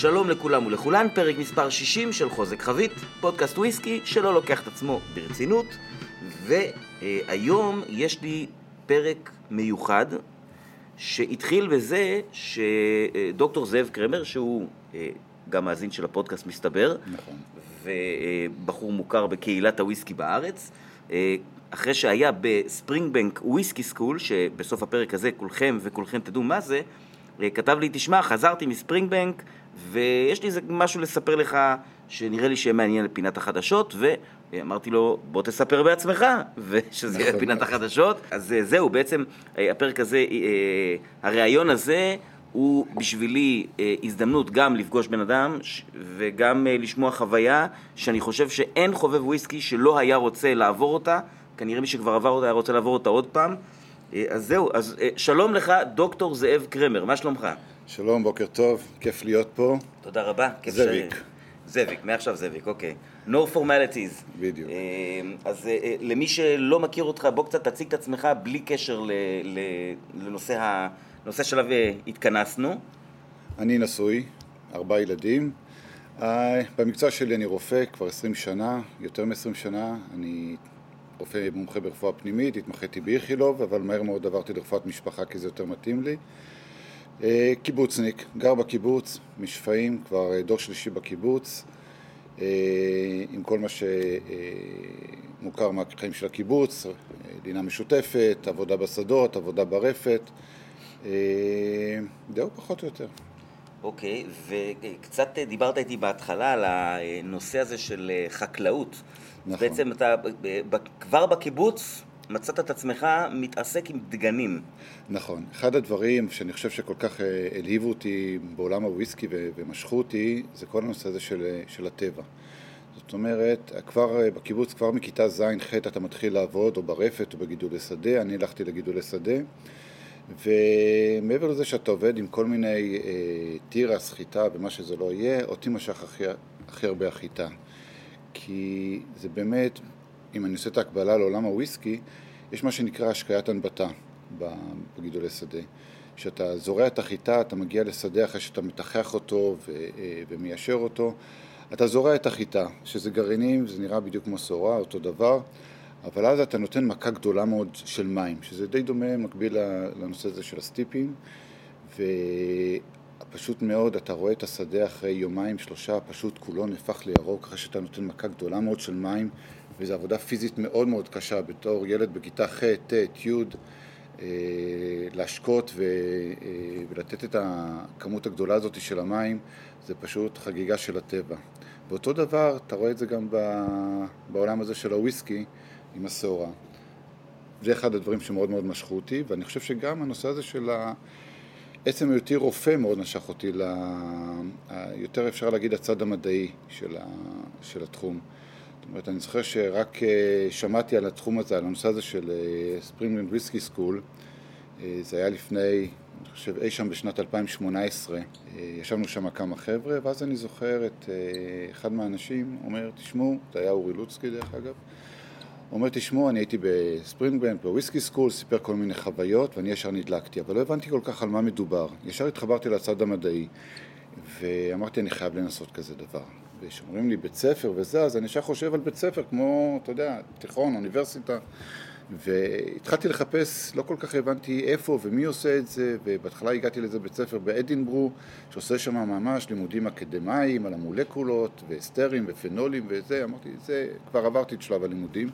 שלום לכולם ולכולן, פרק מספר 60 של חוזק חבית, פודקאסט וויסקי שלא לוקח את עצמו ברצינות, והיום יש לי פרק מיוחד שהתחיל בזה שדוקטור זאב קרמר, שהוא אה, גם מאזין של הפודקאסט מסתבר, נכון. ובחור מוכר בקהילת הוויסקי בארץ, אה, אחרי שהיה ב Springbank Whisky School, שבסוף הפרק הזה כולכם וכולכם תדעו מה זה, אה, כתב לי, תשמע, חזרתי מספרינג בנק, ויש לי איזה משהו לספר לך שנראה לי שיהיה מעניין לפינת החדשות, ואמרתי לו, בוא תספר בעצמך, ושזה יהיה נכון. פינת החדשות. אז אה, זהו, בעצם אה, הפרק הזה, אה, הריאיון הזה, הוא בשבילי הזדמנות גם לפגוש בן אדם וגם לשמוע חוויה שאני חושב שאין חובב וויסקי שלא היה רוצה לעבור אותה, כנראה מי שכבר עבר אותה היה רוצה לעבור אותה עוד פעם. אז זהו, אז שלום לך, דוקטור זאב קרמר, מה שלומך? שלום, בוקר טוב, כיף להיות פה. תודה רבה. זאביק. ש- זאביק, מעכשיו זאביק, אוקיי. No formalities. בדיוק. אה, אז אה, אה, למי שלא מכיר אותך, בוא קצת תציג את עצמך בלי קשר ל- לנושא ה- נושא שלו התכנסנו. אני נשוי, ארבעה ילדים. במקצוע שלי אני רופא כבר 20 שנה, יותר מ-20 שנה. אני רופא מומחה ברפואה פנימית, התמחיתי באיכילוב, אבל מהר מאוד עברתי לרפואת משפחה כי זה יותר מתאים לי. אה, קיבוצניק, גר בקיבוץ, משפעים, כבר אה, דור שלישי בקיבוץ, אה, עם כל מה שמוכר מהחיים של הקיבוץ, לינה משותפת, עבודה בשדות, עבודה ברפת, זהו פחות או יותר. אוקיי, וקצת אה, דיברת איתי בהתחלה על הנושא הזה של חקלאות. נכון. בעצם אתה כבר בקיבוץ מצאת את עצמך מתעסק עם דגנים. נכון. אחד הדברים שאני חושב שכל כך אה, הלהיבו אותי בעולם הוויסקי ומשכו אותי, זה כל הנושא הזה של, אה, של הטבע. זאת אומרת, כבר אה, בקיבוץ, כבר מכיתה ז'-ח' אתה מתחיל לעבוד, או ברפת או בגידולי שדה, אני הלכתי לגידולי שדה, ומעבר לזה שאתה עובד עם כל מיני אה, תירס, חיטה ומה שזה לא יהיה, אותי משך הכי, הכי הרבה החיטה. כי זה באמת, אם אני עושה את ההקבלה לעולם הוויסקי, יש מה שנקרא השקיית הנבטה בגידולי שדה. כשאתה זורע את החיטה, אתה מגיע לשדה אחרי שאתה מתחח אותו ו- אה, ומיישר אותו, אתה זורע את החיטה, שזה גרעינים, זה נראה בדיוק כמו שעורה, אותו דבר, אבל אז אתה נותן מכה גדולה מאוד של מים, שזה די דומה, מקביל לנושא הזה של הסטיפים, ופשוט מאוד, אתה רואה את השדה אחרי יומיים, שלושה, פשוט כולו נהפך לירוק, אחרי שאתה נותן מכה גדולה מאוד של מים, וזו עבודה פיזית מאוד מאוד קשה, בתור ילד בכיתה ח', ט', י', אה, להשקות אה, ולתת את הכמות הגדולה הזאת של המים, זה פשוט חגיגה של הטבע. ואותו דבר, אתה רואה את זה גם בעולם הזה של הוויסקי עם השעורה. זה אחד הדברים שמאוד מאוד משכו אותי, ואני חושב שגם הנושא הזה של ה... עצם היותי רופא מאוד נשך אותי ל... יותר אפשר להגיד הצד המדעי של, ה... של התחום. זאת אומרת, אני זוכר שרק אה, שמעתי על התחום הזה, על הנושא הזה של ספרינגלנד וויסקי סקול, זה היה לפני, אני חושב, אי שם בשנת 2018, אה, ישבנו שם כמה חבר'ה, ואז אני זוכר את אה, אחד מהאנשים אומר, תשמעו, זה היה אורי לוצקי דרך אגב, אומר, תשמעו, אני הייתי ב Springbank, ב Whisky School, סיפר כל מיני חוויות, ואני ישר נדלקתי, אבל לא הבנתי כל כך על מה מדובר. ישר התחברתי לצד המדעי, ואמרתי, אני חייב לנסות כזה דבר. וכשאומרים לי בית ספר וזה, אז אני ישר חושב על בית ספר, כמו, אתה יודע, תיכון, אוניברסיטה. והתחלתי לחפש, לא כל כך הבנתי איפה ומי עושה את זה, ובהתחלה הגעתי לאיזה בית ספר באדינברו, שעושה שם ממש לימודים אקדמיים על המולקולות, ואסטרים ופנולים וזה, אמרתי, זה, כבר עברתי את שלב הלימודים,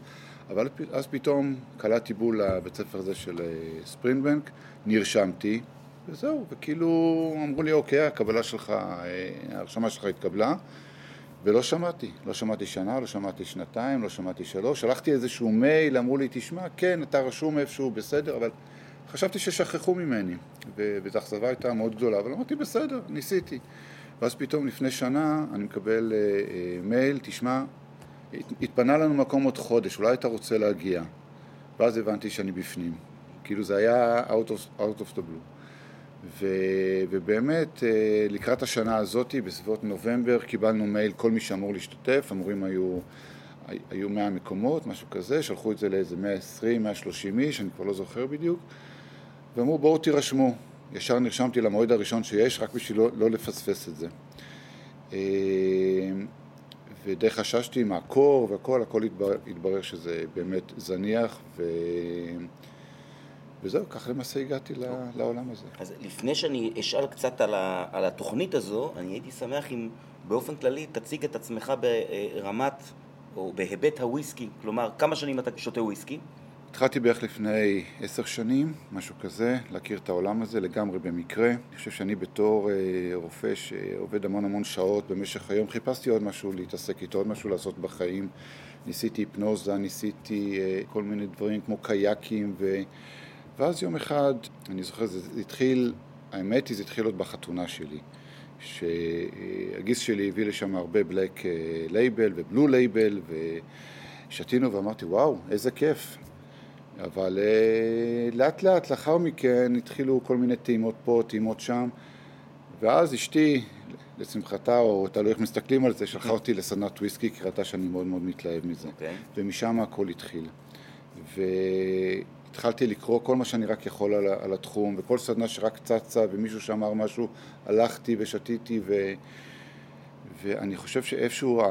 אבל אז פתאום קלעתי בול לבית ספר הזה של אה, ספרינגבנק, נרשמתי, וזהו, וכאילו אמרו לי, אוקיי, הקבלה שלך, אה, ההרשמה שלך התקבלה. ולא שמעתי, לא שמעתי שנה, לא שמעתי שנתיים, לא שמעתי שלוש, שלחתי איזשהו מייל, אמרו לי, תשמע, כן, אתה רשום איפשהו, בסדר, אבל חשבתי ששכחו ממני, וזו אכזבה הייתה מאוד גדולה, אבל אמרתי, בסדר, ניסיתי. ואז פתאום לפני שנה אני מקבל אה, אה, מייל, תשמע, הת- התפנה לנו מקום עוד חודש, אולי אתה רוצה להגיע. ואז הבנתי שאני בפנים. כאילו זה היה out of, out of the blue. ו, ובאמת, אה, לקראת השנה הזאת, בסביבות נובמבר, קיבלנו מייל, כל מי שאמור להשתתף, אמורים היו, היו 100 מקומות, משהו כזה, שלחו את זה לאיזה 120, 130 איש, אני כבר לא זוכר בדיוק, ואמרו בואו תירשמו. ישר נרשמתי למועד הראשון שיש, רק בשביל לא, לא לפספס את זה. ודי חששתי מהקור והכל, הכל התברר, התברר שזה באמת זניח, ו... וזהו, כך למעשה הגעתי לעולם הזה. אז לפני שאני אשאל קצת על, ה, על התוכנית הזו, אני הייתי שמח אם באופן כללי תציג את עצמך ברמת, או בהיבט הוויסקי, כלומר, כמה שנים אתה שותה וויסקי? התחלתי בערך לפני עשר שנים, משהו כזה, להכיר את העולם הזה לגמרי במקרה. אני חושב שאני בתור אה, רופא שעובד המון המון שעות במשך היום, חיפשתי עוד משהו להתעסק איתו, עוד משהו לעשות בחיים. ניסיתי היפנוזה, ניסיתי אה, כל מיני דברים כמו קייקים, ו... ואז יום אחד, אני זוכר, זה התחיל, האמת היא, זה התחיל עוד בחתונה שלי. שהגיס שלי הביא לשם הרבה Black Label ו Blue Label ושתינו ואמרתי וואו איזה כיף אבל אה, לאט לאט לאחר מכן התחילו כל מיני טעימות פה, טעימות שם ואז אשתי, לשמחתה, או תלוי איך מסתכלים על זה, שלחה אותי לסדנת וויסקי, כי ראתה שאני מאוד מאוד מתלהב מזה. Okay. אוקיי. ומשם הכל התחיל. והתחלתי לקרוא כל מה שאני רק יכול על, על התחום, וכל סדנה שרק צצה ומישהו שאמר משהו, הלכתי ושתיתי, ו... ואני חושב שאיפשהו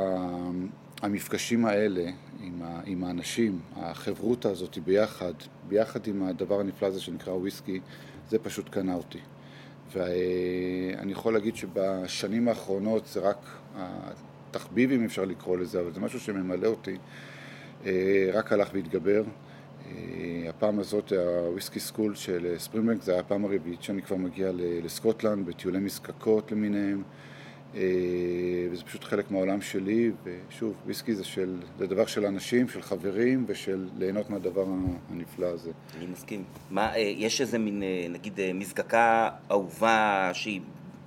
המפגשים האלה עם, ה, עם האנשים, החברותה הזאת ביחד, ביחד עם הדבר הנפלא הזה שנקרא וויסקי, זה פשוט קנה אותי. ואני יכול להגיד שבשנים האחרונות זה רק התחביב, אם אפשר לקרוא לזה, אבל זה משהו שממלא אותי, אה, רק הלך והתגבר. אה, הפעם הזאת, הוויסקי סקול של ספרינגבנק, זה היה הפעם הרביעית שאני כבר מגיע לסקוטלנד, בטיולי מזקקות למיניהם. אה, וזה פשוט חלק מהעולם שלי, ושוב, וויסקי זה, של, זה דבר של אנשים, של חברים, ושל ליהנות מהדבר הנפלא הזה. אני מסכים. מה, אה, יש איזה מין, אה, נגיד, מזקקה אהובה שהיא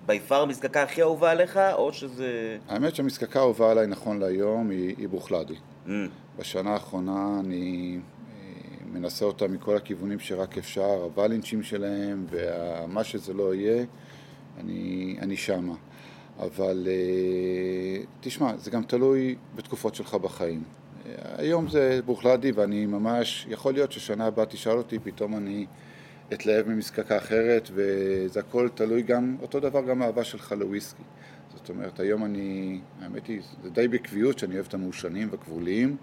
ביפר המזקקה הכי אהובה עליך, או שזה... האמת שהמזקקה האהובה עליי נכון להיום היא, היא ברוכלדי. Mm. בשנה האחרונה אני מנסה אותה מכל הכיוונים שרק אפשר, הוואלינצ'ים שלהם, ומה שזה לא יהיה, אני, אני שמה. אבל אה, תשמע, זה גם תלוי בתקופות שלך בחיים. היום זה ברוכלדי ואני ממש, יכול להיות ששנה הבאה תשאל אותי, פתאום אני אתלהב ממזקקה אחרת וזה הכל תלוי גם, אותו דבר גם האהבה שלך לוויסקי. זאת אומרת, היום אני, האמת היא, זה די בקביעות שאני אוהב את המעושנים והכבוליים,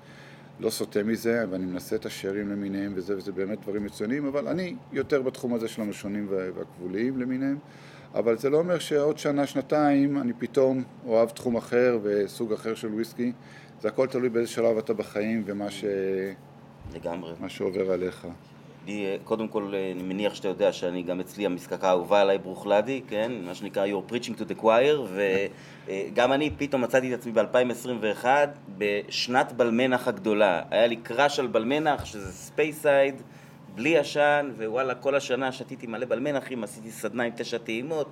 לא סוטה מזה, ואני מנסה את השארים למיניהם וזה, וזה באמת דברים מצוינים, אבל אני יותר בתחום הזה של המעושנים והכבוליים למיניהם. אבל זה לא אומר שעוד שנה, שנתיים, אני פתאום אוהב תחום אחר וסוג אחר של וויסקי. זה הכל תלוי באיזה שלב אתה בחיים ומה ש... לגמרי. מה שעובר עליך. קודם כל, אה, אני מניח שאתה יודע שאני גם אצלי המזקקה האהובה עליי Bruichladdich, כן? מה שנקרא You're preaching to the choir, וגם אה, אני פתאום מצאתי את עצמי ב-2021 בשנת Balmenach הגדולה. היה לי crush על Balmenach, שזה Speyside. בלי עשן, ווואלה, כל השנה שתיתי מלא בלמנחים, עשיתי סדנה עם תשע טעימות,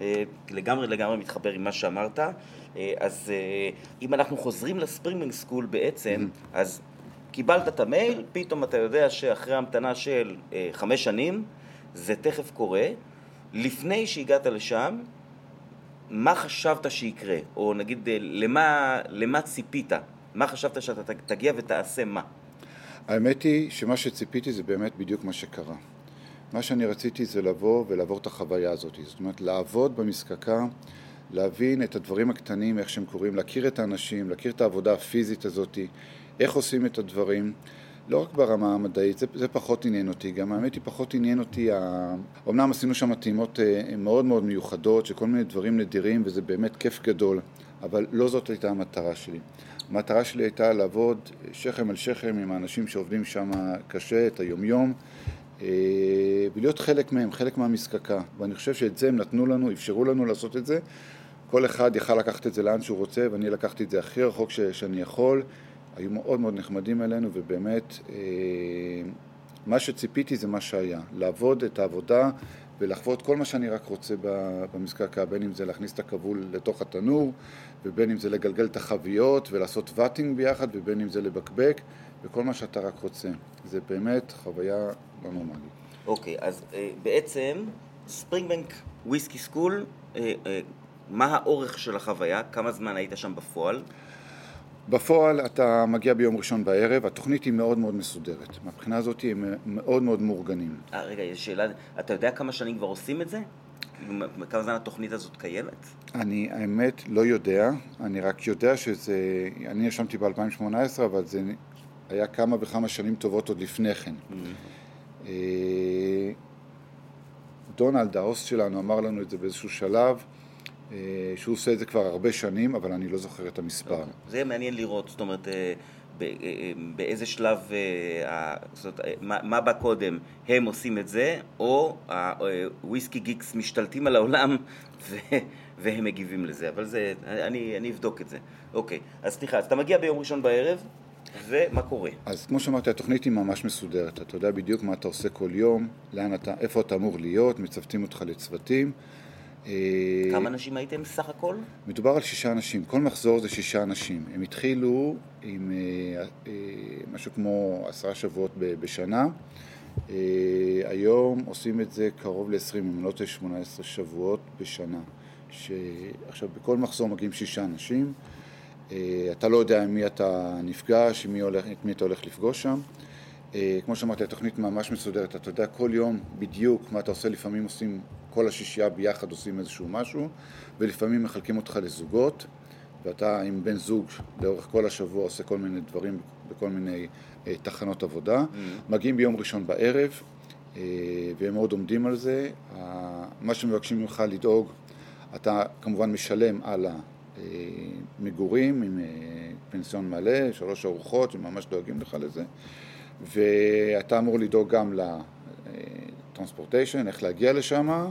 אה, לגמרי לגמרי מתחבר עם מה שאמרת. אז אם אנחנו חוזרים לספרינגינג סקול בעצם. אז קיבלת את המייל, פתאום אתה יודע שאחרי המתנה של חמש שנים, זה תכף קורה. לפני שהגעת לשם, מה חשבת שיקרה? או נגיד, למה, למה ציפית? מה חשבת שאתה תגיע ותעשה מה? האמת היא שמה שציפיתי זה באמת בדיוק מה שקרה. מה שאני רציתי זה לבוא ולעבור את החוויה הזאת. זאת אומרת, לעבוד במזקקה, להבין את הדברים הקטנים, איך שהם קורים, להכיר את האנשים, להכיר את העבודה הפיזית הזאת, איך עושים את הדברים. לא רק ברמה המדעית, זה, זה פחות עניין אותי, גם האמת היא פחות עניין אותי, ה... אמנם עשינו שם טעימות אה, מאוד מאוד מיוחדות, של כל מיני דברים נדירים, וזה באמת כיף גדול, אבל לא זאת הייתה המטרה שלי. המטרה שלי הייתה לעבוד שכם אל שכם עם האנשים שעובדים שם קשה, את היומיום, אה, ולהיות חלק מהם, חלק מהמזקקה. ואני חושב שאת זה הם נתנו לנו, אפשרו לנו לעשות את זה. כל אחד יכל לקחת את זה לאן שהוא רוצה, ואני לקחתי את זה הכי רחוק ש- שאני יכול. היו מאוד מאוד נחמדים אלינו, ובאמת, אה, מה שציפיתי זה מה שהיה. לעבוד את העבודה ולחוות כל מה שאני רק רוצה במזקקה, בין אם זה להכניס את הכבול לתוך התנור, ובין אם זה לגלגל את החביות ולעשות ואטינג ביחד, ובין אם זה לבקבק, וכל מה שאתה רק רוצה. זה באמת חוויה לא נורמלית. אוקיי, okay, אז uh, בעצם ספרינגבנק וויסקי סקול, uh, מה האורך של החוויה? כמה זמן היית שם בפועל? בפועל אתה מגיע ביום ראשון בערב, התוכנית היא מאוד מאוד מסודרת. מהבחינה הזאת הם מאוד מאוד מאורגנים. אה, רגע, יש שאלה, אתה יודע כמה שנים כבר עושים את זה? כמה זמן התוכנית הזאת קיימת? אני האמת לא יודע, אני רק יודע שזה, אני ישבתי ב-2018, אבל זה היה כמה וכמה שנים טובות עוד לפני כן. Mm-hmm. דונלד, ההוסט שלנו, אמר לנו את זה באיזשהו שלב, אה, שהוא עושה את זה כבר הרבה שנים, אבל אני לא זוכר את המספר. אוקיי. זה יהיה מעניין לראות, זאת אומרת, אה, באיזה שלב, זאת אומרת, מה, מה בא קודם, הם עושים את זה, או הוויסקי גיקס משתלטים על העולם ו, והם מגיבים לזה, אבל זה, אני, אני אבדוק את זה. אוקיי, אז סליחה, אז אתה מגיע ביום ראשון בערב, ומה קורה? אז כמו שאמרתי, התוכנית היא ממש מסודרת. אתה יודע בדיוק מה אתה עושה כל יום, לאן אתה, איפה אתה אמור להיות, מצוותים אותך לצוותים. אה, כמה אנשים הייתם סך הכל? מדובר על שישה אנשים, כל מחזור זה שישה אנשים. הם התחילו עם אה, אה, משהו כמו עשרה שבועות בשנה. היום עושים את זה קרוב ל-20, אם לא טועה 18 שבועות בשנה. ש... עכשיו, בכל מחזור מגיעים שישה אנשים. אתה לא יודע עם מי אתה נפגש, מי הולך, את מי אתה הולך לפגוש שם. כמו שאמרתי, התוכנית ממש מסודרת. אתה יודע כל יום בדיוק מה אתה עושה, לפעמים עושים כל השישייה ביחד עושים איזשהו משהו, ולפעמים מחלקים אותך לזוגות, ואתה עם בן זוג לאורך כל השבוע עושה כל מיני דברים בכל מיני אה, תחנות עבודה. Mm-hmm. מגיעים ביום ראשון בערב, אה, והם מאוד עומדים על זה. מה שמבקשים ממך לדאוג, אתה כמובן משלם על המגורים עם אה, פנסיון מלא, שלוש ארוחות, הם ממש דואגים לך לזה. ואתה אמור לדאוג גם טרנספורטיישן, איך להגיע לשם,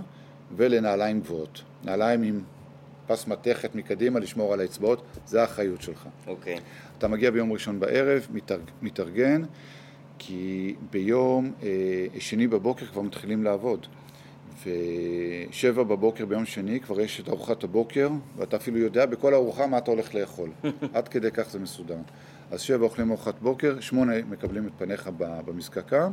ולנעליים גבוהות. נעליים עם פס מתכת מקדימה, לשמור על האצבעות, זה האחריות שלך. אוקיי. Okay. אתה מגיע ביום ראשון בערב, מתארג, מתארגן, כי ביום אה, שני בבוקר כבר מתחילים לעבוד. ושבע בבוקר ביום שני כבר יש את ארוחת הבוקר, ואתה אפילו יודע בכל ארוחה מה אתה הולך לאכול. עד כדי כך זה מסודר. אז שבע אוכלים ארוחת בוקר, שמונה מקבלים את פניך במזקקה,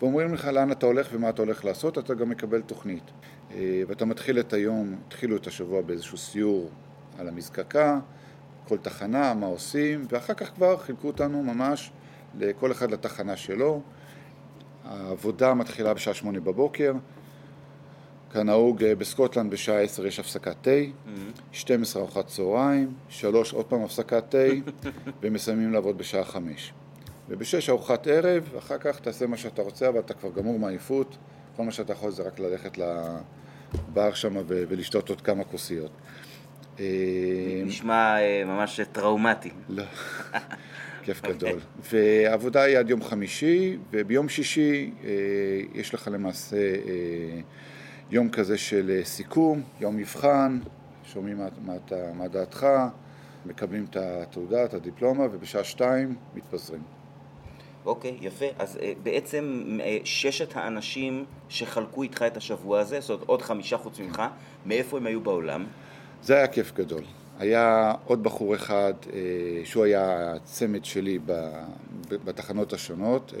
ואומרים לך לאן אתה הולך ומה אתה הולך לעשות, אתה גם מקבל תוכנית. אה, ואתה מתחיל את היום, התחילו את השבוע באיזשהו סיור על המזקקה, כל תחנה, מה עושים, ואחר כך כבר חילקו אותנו ממש לכל אחד לתחנה שלו. העבודה מתחילה בשעה שמונה בבוקר, כנהוג אה, בסקוטלנד בשעה עשר יש הפסקת תה, mm-hmm. 12 ארוחת צהריים, שלוש עוד פעם הפסקת תה, ומסיימים לעבוד בשעה חמש. ובשש ארוחת ערב, אחר כך תעשה מה שאתה רוצה, אבל אתה כבר גמור מעייפות, כל מה שאתה יכול זה רק ללכת לבר שם ולשתות עוד כמה כוסיות. אה, נשמע אה, ממש טראומטי. לא, כיף גדול. ועבודה היא עד יום חמישי, וביום שישי אה, יש לך למעשה יום כזה של סיכום, יום מבחן, שומעים מה, מה, מה דעתך, מקבלים את התעודה, את הדיפלומה, ובשעה שתיים מתפזרים. אוקיי, יפה. אז אה, בעצם אה, ששת האנשים שחלקו איתך את השבוע הזה, זאת אומרת עוד חמישה חוץ ממך, מאיפה הם היו בעולם? זה היה כיף גדול. היה עוד בחור אחד אה, שהוא היה הצמד שלי בתחנות השונות,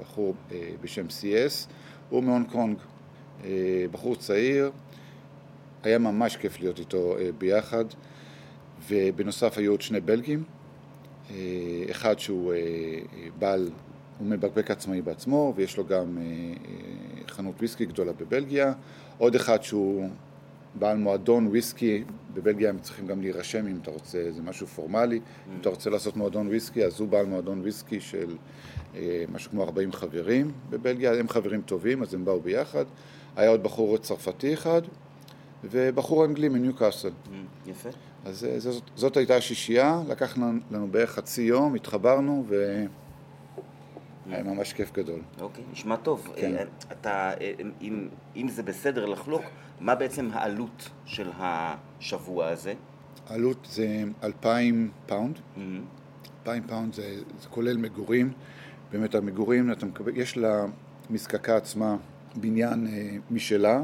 בחור בשם CS, הוא מהונג קונג, בחור צעיר, היה ממש כיף להיות איתו ביחד, ובנוסף היו עוד שני בלגים, אה, אחד שהוא אה, בעל, הוא מבקבק עצמאי בעצמו ויש לו גם אה, חנות וויסקי גדולה בבלגיה, עוד אחד שהוא בעל מועדון וויסקי, בבלגיה הם צריכים גם להירשם אם אתה רוצה, זה משהו פורמלי, mm. אם אתה רוצה לעשות מועדון וויסקי אז הוא בעל מועדון וויסקי של משהו כמו 40 חברים בבלגיה, הם חברים טובים אז הם באו ביחד, היה עוד בחור צרפתי אחד ובחור אנגלי מניו קאסל. Mm, יפה. אז אה, זאת, זאת הייתה השישייה, לקח לנו בערך חצי יום, התחברנו והיה ממש כיף גדול. אוקיי, נשמע טוב. כן. אה, אתה, אה, אם, אם זה בסדר לחלוק, מה בעצם העלות של השבוע הזה? העלות זה אלפיים pound. Mm-hmm. אלפיים pound זה, זה כולל מגורים. באמת המגורים, אתה מקבל, יש למזקקה עצמה בניין משלה,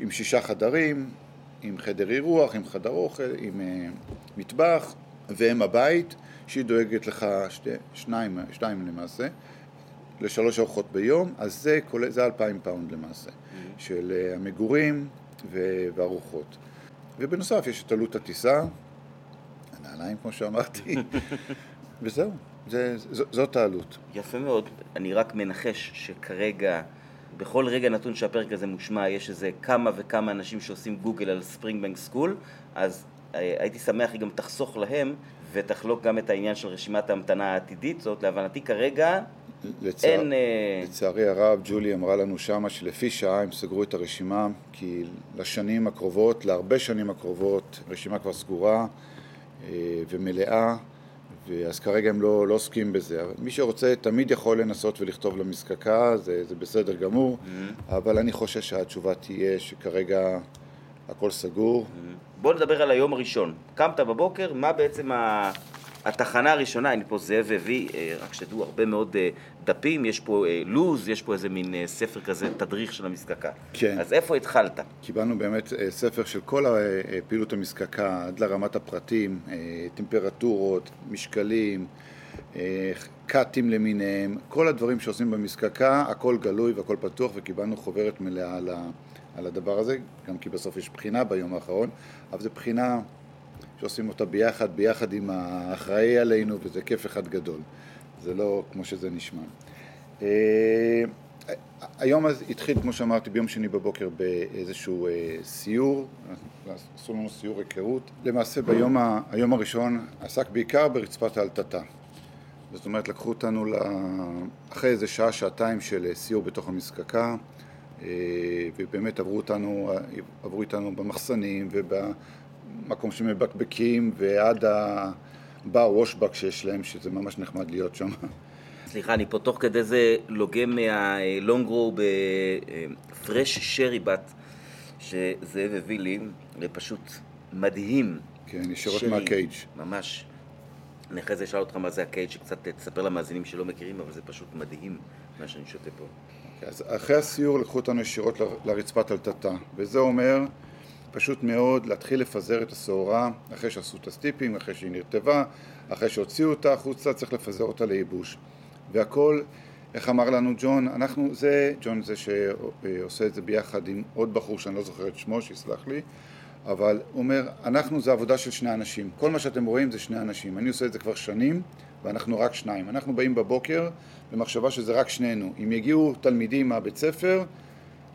עם שישה חדרים, עם חדר אירוח, עם חדר אוכל, עם uh, מטבח, והם הבית, שהיא דואגת לך שתי, שניים, שתיים למעשה, לשלוש ארוחות ביום, אז זה, כולל, זה אלפיים pound למעשה, mm-hmm. של uh, המגורים וארוחות. ובנוסף יש את עלות הטיסה, הנעליים כמו שאמרתי, וזהו, זה, ז, זאת העלות. יפה מאוד. אני רק מנחש שכרגע בכל רגע נתון שהפרק הזה מושמע יש איזה כמה וכמה אנשים שעושים גוגל על Springbank School, אז אה, הייתי שמח היא גם תחסוך להם ותחלוק גם את העניין של רשימת ההמתנה העתידית, זאת להבנתי כרגע לצע... אין... אה, לצערי הרב, ג'ולי אמרה לנו שמה שלפי שעה הם סגרו את הרשימה, כי לשנים הקרובות, להרבה שנים הקרובות, רשימה כבר סגורה אה, ומלאה, אז כרגע הם לא, לא עוסקים בזה. מי שרוצה תמיד יכול לנסות ולכתוב למזקקה, זה, זה בסדר גמור, mm-hmm. אבל אני חושב שהתשובה תהיה שכרגע הכל סגור. Mm-hmm. בוא נדבר על היום הראשון. קמת בבוקר, מה בעצם ה... התחנה הראשונה, אני פה זאב הביא, אה, רק שתדעו, הרבה מאוד אה, דפים, יש פה אה, לוז, יש פה איזה מין ספר כזה, תדריך של המזקקה. כן. אז איפה התחלת? קיבלנו באמת ספר של כל הפעילות המזקקה, עד לרמת הפרטים, טמפרטורות, משקלים, קאטים למיניהם, כל הדברים שעושים במזקקה, הכל גלוי והכל פתוח, וקיבלנו חוברת מלאה על, על הדבר הזה, גם כי בסוף יש בחינה ביום האחרון, אבל זו בחינה שעושים אותה ביחד, ביחד עם האחראי עלינו, וזה כיף אחד גדול. זה לא כמו שזה נשמע. אה, היום אז התחיל, כמו שאמרתי, ביום שני בבוקר באיזשהו אה, סיור, עשו לנו סיור היכרות. למעשה ביום ה, היום הראשון עסק בעיקר ברצפת האלטטה. זאת אומרת, לקחו אותנו אחרי איזה שעה, שעתיים של אה, סיור בתוך המזקקה, ובאמת עברו אותנו, עברו איתנו במחסנים. מקום שמבקבקים ועד הבר וושבק שיש להם, שזה ממש נחמד להיות שם. סליחה, אני פה תוך כדי זה לוגם מהלונגרו בפרש שרי בת שזאב הביא לי, זה פשוט מדהים. כן, ישירות מהקייג'. ממש. אני אחרי זה אשאל אותך מה זה הקייג', שקצת תספר למאזינים שלא מכירים, אבל זה פשוט מדהים מה שאני שותה פה. אוקיי, אז אחרי הסיור לקחו אותנו ישירות לרצפת אלטטה, וזה אומר פשוט מאוד להתחיל לפזר את השעורה אחרי שעשו את הסטיפים, אחרי שהיא נרטבה, אחרי שהוציאו אותה החוצה, צריך לפזר אותה לייבוש. והכל, איך אמר לנו ג'ון, אנחנו, זה, ג'ון זה שעושה את זה ביחד עם עוד בחור שאני לא זוכר את שמו, שיסלח לי, אבל הוא אומר, אנחנו זה עבודה של שני אנשים. כל מה שאתם רואים זה שני אנשים. אני עושה את זה כבר שנים, ואנחנו רק שניים. אנחנו באים בבוקר במחשבה שזה רק שנינו. אם יגיעו תלמידים מהבית ספר,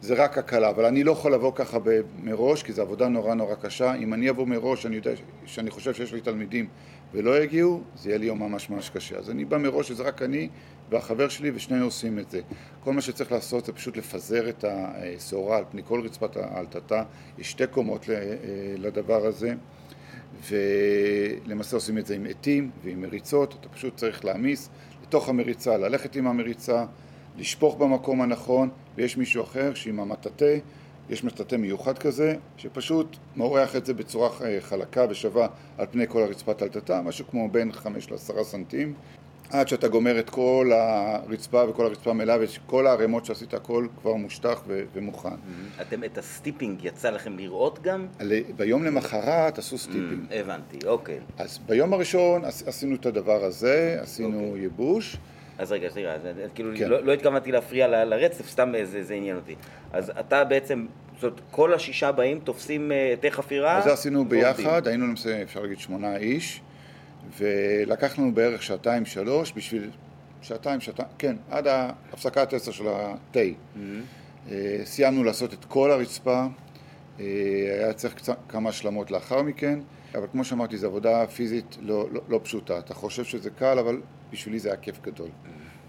זה רק הקלה, אבל אני לא יכול לבוא ככה מראש, כי זו עבודה נורא נורא קשה. אם אני אבוא מראש, אני יודע שאני חושב שיש לי תלמידים ולא יגיעו, זה יהיה לי יום ממש ממש קשה. אז אני בא מראש שזה רק אני והחבר שלי ושנינו עושים את זה. כל מה שצריך לעשות זה פשוט לפזר את השעורה על פני כל רצפת האלטטה. יש שתי קומות לדבר הזה, ולמעשה עושים את זה עם עטים ועם מריצות. אתה פשוט צריך להעמיס לתוך המריצה, ללכת עם המריצה. לשפוך במקום הנכון, ויש מישהו אחר שעם המטאטה, יש מטאטה מיוחד כזה, שפשוט מורח את זה בצורה חלקה ושווה על פני כל הרצפת אלטטה, משהו כמו בין 5 ל-10 סנטים, עד שאתה גומר את כל הרצפה וכל הרצפה מלאה וכל הערימות שעשית הכל כבר משוטח ו- ומוכן. Mm-hmm. אתם את ה steeping יצא לכם לראות גם? ביום למחרת עשו steeping. Mm, הבנתי, אוקיי. אז ביום הראשון עשינו את הדבר הזה, עשינו אוקיי. ייבוש. אז רגע, סליחה, כאילו כן. לא, לא התכוונתי להפריע ל, לרצף, סתם זה, זה עניין אותי. אז אתה בעצם, זאת כל השישה באים תופסים אתי אה, חפירה? אז זה עשינו ביחד, היינו למעשה, אפשר להגיד, שמונה איש, ולקחנו בערך שעתיים שלוש בשביל, שעתיים, שעתיים, כן, עד הפסקת עשר של התה. Mm-hmm. סיימנו לעשות את כל הרצפה, אה, היה צריך קצת, כמה השלמות לאחר מכן, אבל כמו שאמרתי, זו עבודה פיזית לא, לא, לא פשוטה. אתה חושב שזה קל, אבל בשבילי זה היה כיף גדול.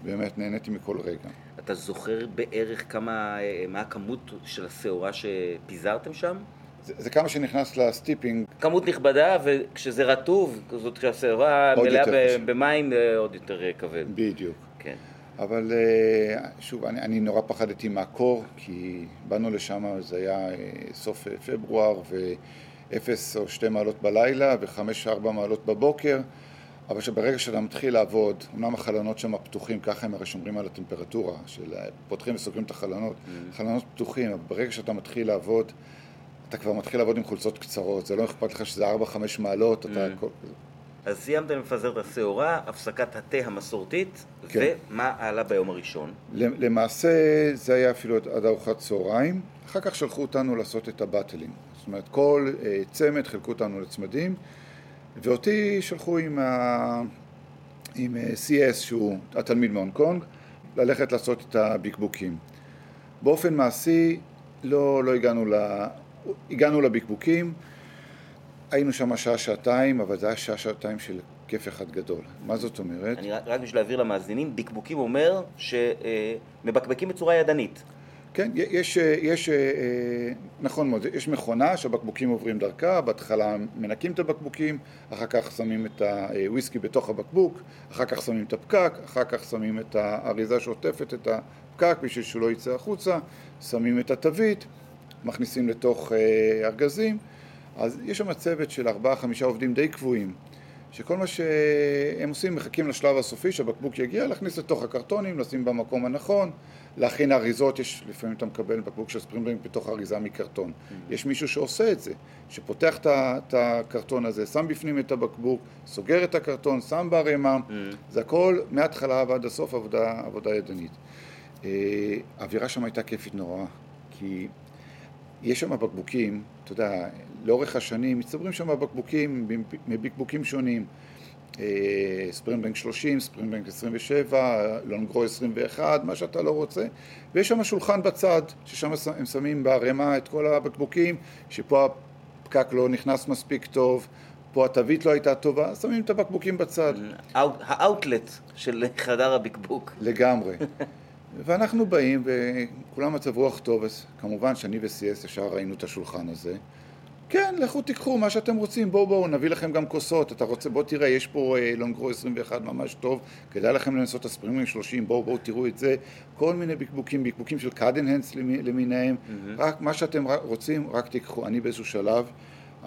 באמת נהניתי מכל רגע. אתה זוכר בערך כמה, אה, מה הכמות של השעורה שפיזרתם שם? זה, זה כמה שנכנס לסטיפינג. כמות נכבדה, וכשזה רטוב, זאת שהשעורה מלאה במים אה, עוד יותר אה, כבד. בדיוק. כן. אבל שוב, אני, אני נורא פחדתי מהקור, כי באנו לשם, זה היה סוף פברואר, ואפס או שתי מעלות בלילה, וחמש ארבע מעלות בבוקר. אבל שברגע שאתה מתחיל לעבוד, אמנם החלונות שם פתוחים, ככה הם הרי שומרים על הטמפרטורה, של פותחים וסוגרים את החלונות, mm. חלונות פתוחים, אבל ברגע שאתה מתחיל לעבוד, אתה כבר מתחיל לעבוד עם חולצות קצרות, זה לא אכפת לך שזה 4-5 מעלות. אתה... כל... אז סיימתם לפזר את השעורה, הפסקת התה המסורתית, כן. ומה עלה ביום הראשון? למעשה זה היה אפילו עד ארוחת צהריים, אחר כך שלחו אותנו לעשות את הבטלים. זאת אומרת, כל uh, צמד חילקו אותנו לצמדים, ואותי שלחו עם, ה... עם אה, CS, שהוא התלמיד מהונג קונג, ללכת לעשות את הבקבוקים. באופן מעשי לא, לא הגענו, ל... הגענו לבקבוקים, היינו שם שעה-שעתיים, אבל זה היה שעה-שעתיים של כיף אחד גדול. מה זאת אומרת? אני רק בשביל להעביר למאזינים, בקבוקים אומר שמבקבקים בצורה ידנית. כן, יש, יש, נכון מאוד, יש מכונה שהבקבוקים עוברים דרכה, בהתחלה מנקים את הבקבוקים, אחר כך שמים את הוויסקי בתוך הבקבוק, אחר כך שמים את הפקק, אחר כך שמים את האריזה שעוטפת את הפקק בשביל שהוא לא יצא החוצה, שמים את התווית, מכניסים לתוך ארגזים, אז יש שם צוות של ארבעה-חמישה עובדים די קבועים. שכל מה שהם עושים, מחכים לשלב הסופי שהבקבוק יגיע, להכניס לתוך הקרטונים, לשים במקום הנכון, להכין אריזות, יש, לפעמים אתה מקבל בקבוק של Springbank בתוך אריזה מקרטון. Mm-hmm. יש מישהו שעושה את זה, שפותח את הקרטון הזה, שם בפנים את הבקבוק, סוגר את הקרטון, שם בערימה, mm-hmm. זה הכל מההתחלה ועד הסוף עבודה, עבודה ידנית. אה, האווירה שם הייתה כיפית נורא, כי יש שם בקבוקים, אתה יודע, לאורך השנים מצטברים שם בקבוקים מבקבוקים שונים. ספרינבנק 30, ספרינבנק 27, לונגרו 21, מה שאתה לא רוצה, ויש שם שולחן בצד, ששם הם שמים בערימה את כל הבקבוקים, שפה הפקק לא נכנס מספיק טוב, פה התווית לא הייתה טובה, שמים את הבקבוקים בצד. האאוטלט של חדר הבקבוק. לגמרי. ואנחנו באים, וכולם מצב רוח טוב, אז כמובן שאני ו-CS ישר ראינו את השולחן הזה. כן, לכו תיקחו מה שאתם רוצים, בואו בואו, נביא לכם גם כוסות, אתה רוצה, בוא תראה, יש פה אה, לונגרו 21 ממש טוב, כדאי לכם לנסות את הספרימים 30, בואו בואו תראו את זה, כל מיני בקבוקים, בקבוקים של קאדנהנס למיניהם, mm-hmm. רק מה שאתם רוצים, רק תיקחו. אני באיזשהו שלב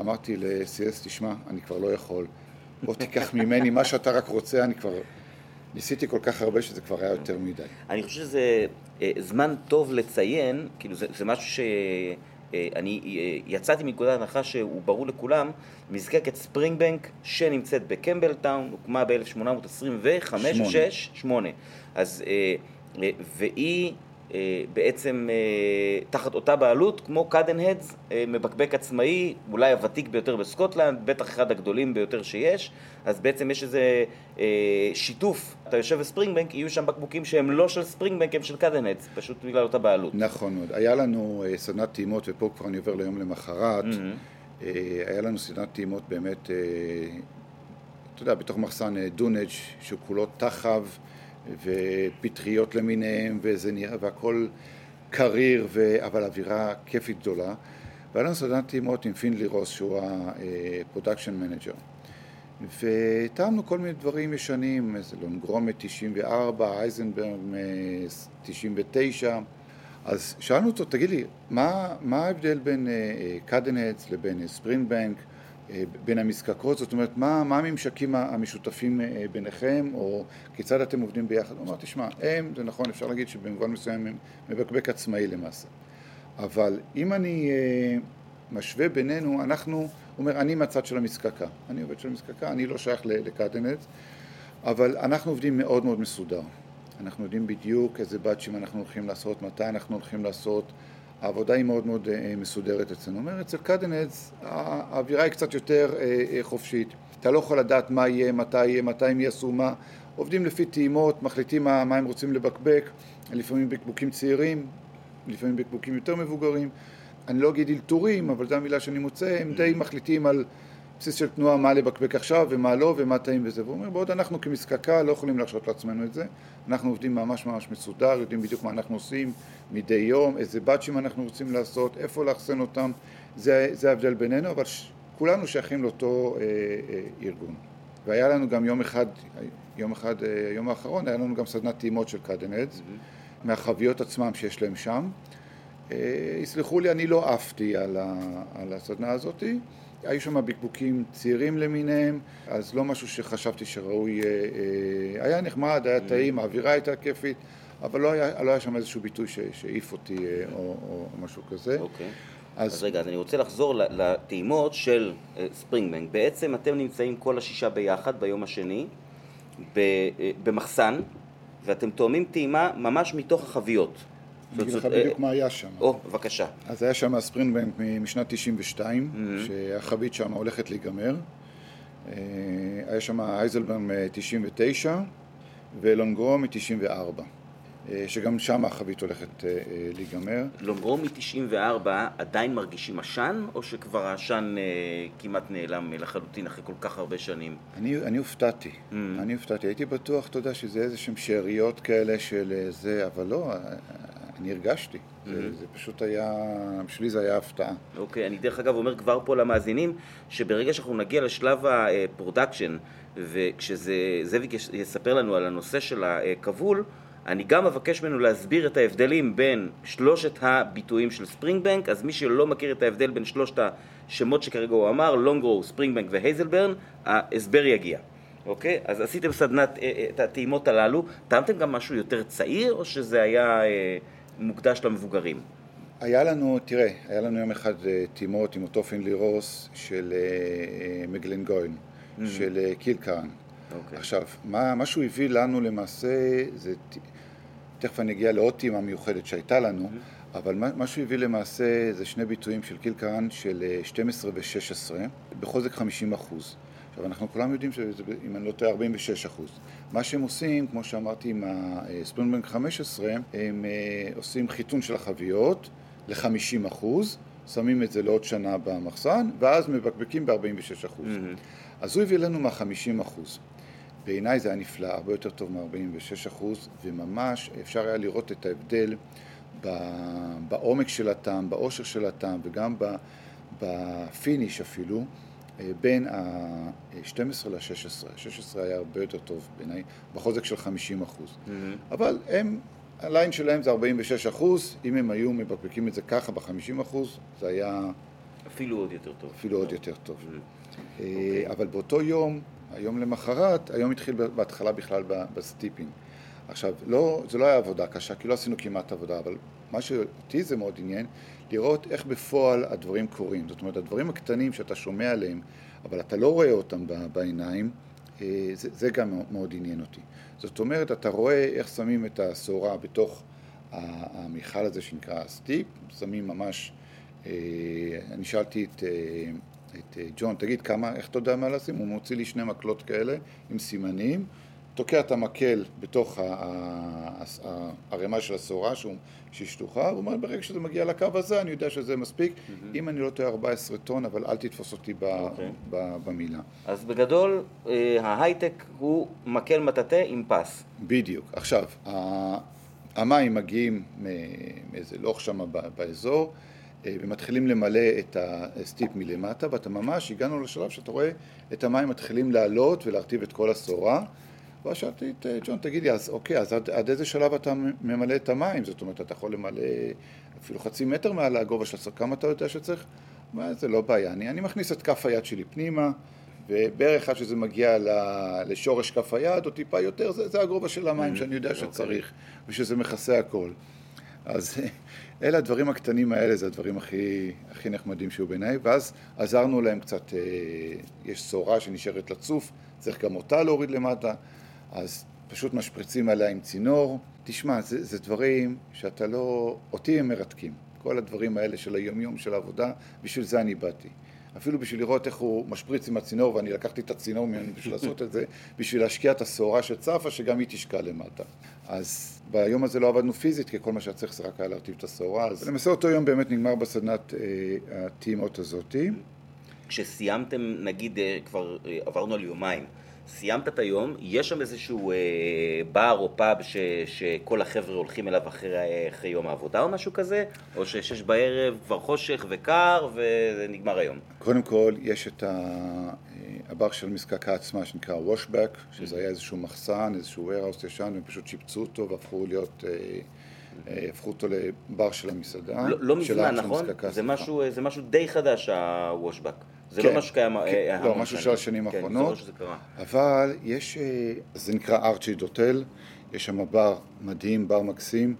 אמרתי ל-CS, תשמע, אני כבר לא יכול, בוא תיקח ממני מה שאתה רק רוצה, אני כבר... ניסיתי כל כך הרבה שזה כבר היה יותר מדי. אני חושב שזה אה, זמן טוב לציין, כאילו זה, זה משהו ש... אה, אני אה, יצאתי מנקודת הנחה שהוא ברור לכולם, מזקקת ספרינג בנק שנמצאת בקמבלטאון, הוקמה ב-1825 או 6? 8. אז, והיא בעצם תחת אותה בעלות, כמו Cadenhead's, מבקבק עצמאי, אולי הוותיק ביותר בסקוטלנד, בטח אחד הגדולים ביותר שיש, אז בעצם יש איזה שיתוף, אתה יושב ב Springbank, יהיו שם בקבוקים שהם לא של Springbank, הם של Cadenhead's, פשוט בגלל אותה בעלות. נכון מאוד. היה לנו סדנת טעימות, ופה כבר אני עובר ליום למחרת, mm-hmm. היה לנו סדנת טעימות באמת, אתה יודע, בתוך מחסן dunnage שהוא כולו טחב. ופטריות למיניהם, וזה נראה, והכל קריר, ו... אבל אווירה כיפית גדולה. לנו סדנת טעימות עם פינדלי רוס, שהוא ה production manager. וטעמנו כל מיני דברים ישנים, איזה Longrow מ-94, Hazelburn 99. אז שאלנו אותו, תגיד לי, מה, מה ההבדל בין Cadenhead's uh, לבין Springbank? אה, בין המזקקות, זאת אומרת, מה, מה הממשקים המשותפים אה, ביניכם, או כיצד אתם עובדים ביחד? הוא אמר, תשמע, הם, זה נכון, אפשר להגיד שבמובן מסוים הם מבקבק עצמאי למעשה. אבל אם אני אה, משווה בינינו, אנחנו, הוא אומר, אני מהצד של המזקקה. אני עובד של המזקקה, אני לא שייך לקדנט, אבל אנחנו עובדים מאוד מאוד מסודר. אנחנו יודעים בדיוק איזה באצ'ים אנחנו הולכים לעשות, מתי אנחנו הולכים לעשות. העבודה היא מאוד מאוד אה, מסודרת אצלנו. אומר, אצל קדנדס האווירה היא קצת יותר אה, אה, חופשית. אתה לא יכול לדעת מה יהיה, מתי יהיה, מתי הם יעשו מה. עובדים לפי טעימות, מחליטים מה, מה הם רוצים לבקבק, לפעמים בקבוקים צעירים, לפעמים בקבוקים יותר מבוגרים. אני לא אגיד אלתורים, אבל זו המילה שאני מוצא, הם די מחליטים על בסיס של תנועה מה לבקבק עכשיו ומה לא ומה טעים וזה. והוא אומר, בעוד אנחנו כמזקקה לא יכולים להרשות לעצמנו את זה. אנחנו עובדים ממש ממש מסודר, יודעים בדיוק מה אנחנו עושים מדי יום, איזה באצ'ים אנחנו רוצים לעשות, איפה לאחסן אותם. זה, זה ההבדל בינינו, אבל ש... כולנו שייכים לאותו אה, אה, ארגון. והיה לנו גם יום אחד, יום אחד, אה, יום האחרון, היה לנו גם סדנת טעימות של קאדנדס, mm-hmm. מהחביות עצמם שיש להם שם. אה, יסלחו לי, אני לא עפתי על, ה, על הסדנה הזאתי. היו שם בקבוקים צעירים למיניהם, אז לא משהו שחשבתי שראוי, אה, אה, היה נחמד, היה טעים, האווירה הייתה כיפית, אבל לא היה, לא היה שם איזשהו ביטוי שהעיף אותי אה, או, או משהו כזה. אוקיי. אז... אז רגע, אז אני רוצה לחזור לטעימות של ספרינגבנק. בעצם אתם נמצאים כל השישה ביחד ביום השני במחסן, ואתם תואמים טעימה ממש מתוך החביות. אני אגיד לך בדיוק מה היה שם. או, בבקשה. אז היה שם ספרינטבנק משנת 92, mm-hmm. שהחבית שם הולכת להיגמר. אה, היה שם אייזלברג מ-99 ו Longrow מ-94. אה, שגם שם החבית הולכת אה, אה, להיגמר. Longrow מ-94 עדיין מרגישים עשן, או שכבר העשן כמעט נעלם לחלוטין אחרי כל כך הרבה שנים? אני, אני הופתעתי, mm. אני הופתעתי. הייתי בטוח, אתה יודע, שזה איזה שהם שאריות כאלה של זה, אבל לא, אני הרגשתי. Mm-hmm. זה, זה פשוט היה, בשבילי זה היה הפתעה. אוקיי, okay, אני דרך אגב אומר כבר פה למאזינים, שברגע שאנחנו נגיע לשלב ה production, וכשזאביק יספר לנו על הנושא של הכבול, אני גם אבקש ממנו להסביר את ההבדלים בין שלושת הביטויים של ספרינגבנק, אז מי שלא מכיר את ההבדל בין שלושת השמות שכרגע הוא אמר, לונגרו, ספרינגבנק והייזלברן, ההסבר יגיע. אוקיי? אז עשיתם סדנת, אה, אה, את הטעימות הללו, טעמתם גם משהו יותר צעיר, או שזה היה אה, מוקדש למבוגרים? היה לנו, תראה, היה לנו יום אחד טעימות עם אותו פינלי רוס של מגלנגוין, mm-hmm. של קילקרן. Okay. אוקיי. עכשיו, מה, מה שהוא הביא לנו למעשה זה תכף אני אגיע לעוד טעימה מיוחדת שהייתה לנו, mm-hmm. אבל מה שהוא הביא למעשה זה שני ביטויים של קילקרן של 12 אה, ו-16, בחוזק 50 אחוז. עכשיו, אנחנו כולם יודעים שזה, אם אני לא טועה, 46 אחוז. מה שהם עושים, כמו שאמרתי עם הספונבנק 15, הם אה, עושים חיתון של החביות ל-50 אחוז, שמים את זה לעוד שנה במחסן, ואז מבקבקים ב-46 אחוז. Mm-hmm. אז הוא הביא לנו מה-50 אחוז. בעיניי זה היה נפלא, הרבה יותר טוב מ-46 וממש אפשר היה לראות את ההבדל בעומק של הטעם, בעושר של הטעם וגם ב finish אפילו, אה, בין ה-12 ל-16. ה-16 היה הרבה יותר טוב בעיניי, בחוזק של 50 Mm-hmm. אבל הם, ה line שלהם זה 46 אם הם היו מבקבקים את זה ככה ב-50 זה היה... אפילו עוד יותר טוב. אפילו עוד יותר טוב. Mm-hmm. Okay. אבל באותו יום היום למחרת, היום התחיל בהתחלה בכלל ב steeping. עכשיו, לא, זה לא היה עבודה קשה, כי לא עשינו כמעט עבודה, אבל מה שאותי זה מאוד עניין, לראות איך בפועל הדברים קורים. זאת אומרת, הדברים הקטנים שאתה שומע עליהם, אבל אתה לא רואה אותם בעיניים, אה, זה, זה גם מאוד עניין אותי. זאת אומרת, אתה רואה איך שמים את הסעורה בתוך המיכל הזה שנקרא סטיפ, שמים ממש, אה, אני שאלתי את... אה, את ג'ון, תגיד כמה, איך אתה יודע מה לשים? הוא מוציא לי שני מקלות כאלה עם סימנים, תוקע את המקל בתוך הערימה של הסורה שהיא שטוחה, הוא אומר ברגע שזה מגיע לקו הזה אני יודע שזה מספיק, mm-hmm. אם אני לא טועה 14 טון, אבל אל תתפוס אותי ב, okay. אוקיי. ב, במילה. אז בגדול אה, ההייטק הוא מקל מטאטא עם פס. בדיוק. עכשיו, המים מגיעים מאיזה לוח שם באזור, אה, ומתחילים למלא את הסטיפ מלמטה, ואתה ממש, הגענו לשלב שאתה רואה את המים מתחילים לעלות ולהרטיב את כל הסורה. ואז שאלתי את אה, ג'ון, תגיד לי, אז אוקיי, אז עד, עד איזה שלב אתה ממלא את המים? זאת אומרת, אתה יכול למלא אפילו חצי מטר מעל הגובה של הסורה, כמה אתה יודע שצריך? זה לא בעיה, אני, אני מכניס את כף היד שלי פנימה, ובערך עד שזה מגיע לשורש כף היד, או טיפה יותר, זה, זה הגובה של המים mm-hmm. שאני יודע אוקיי. שצריך, ושזה מכסה הכל. אז אלה הדברים הקטנים האלה, זה הדברים הכי, הכי נחמדים שהיו בעיניי, ואז עזרנו להם קצת, אה, יש סורה שנשארת לצוף, צריך גם אותה להוריד למטה, אז פשוט משפריצים עליה עם צינור. תשמע, זה, זה דברים שאתה לא... אותי הם מרתקים. כל הדברים האלה של היום-יום של העבודה, בשביל זה אני באתי. אפילו בשביל לראות איך הוא משפריץ עם הצינור, ואני לקחתי את הצינור ממנו בשביל לעשות את זה, בשביל להשקיע את השעורה של צפה, שגם היא תשקע למטה. אז ביום הזה לא עבדנו פיזית, כי כל מה שהיה צריך זה רק היה להרטיב את השעורה. אז למעשה אותו יום באמת נגמר בסדנת אה, הטעימות הזאתי. כשסיימתם, נגיד, אה, כבר אה, עברנו על יומיים, סיימת את היום, יש שם איזשהו אה, בר או פאב ש, שכל החבר'ה הולכים אליו אחרי, אחרי יום העבודה או משהו כזה? או ששש בערב כבר חושך וקר ונגמר היום? קודם כל, יש את ה, אה, הבר של מזקקה עצמה שנקרא וושבק, שזה היה איזשהו מחסן, איזשהו warehouse ישן, והם פשוט שיפצו אותו והפכו להיות... אה, אה, הפכו אותו לבר של המסעדה. לא, לא מזמן, נכון? זה משהו, זה משהו די חדש, הוושבק. זה לא כן, לא משהו שקיים כן, אה, לא, משהו של השנים כן, האחרונות. כן, אבל יש, אה, זה נקרא Ardshiel Hotel, יש שם בר מדהים, בר מקסים,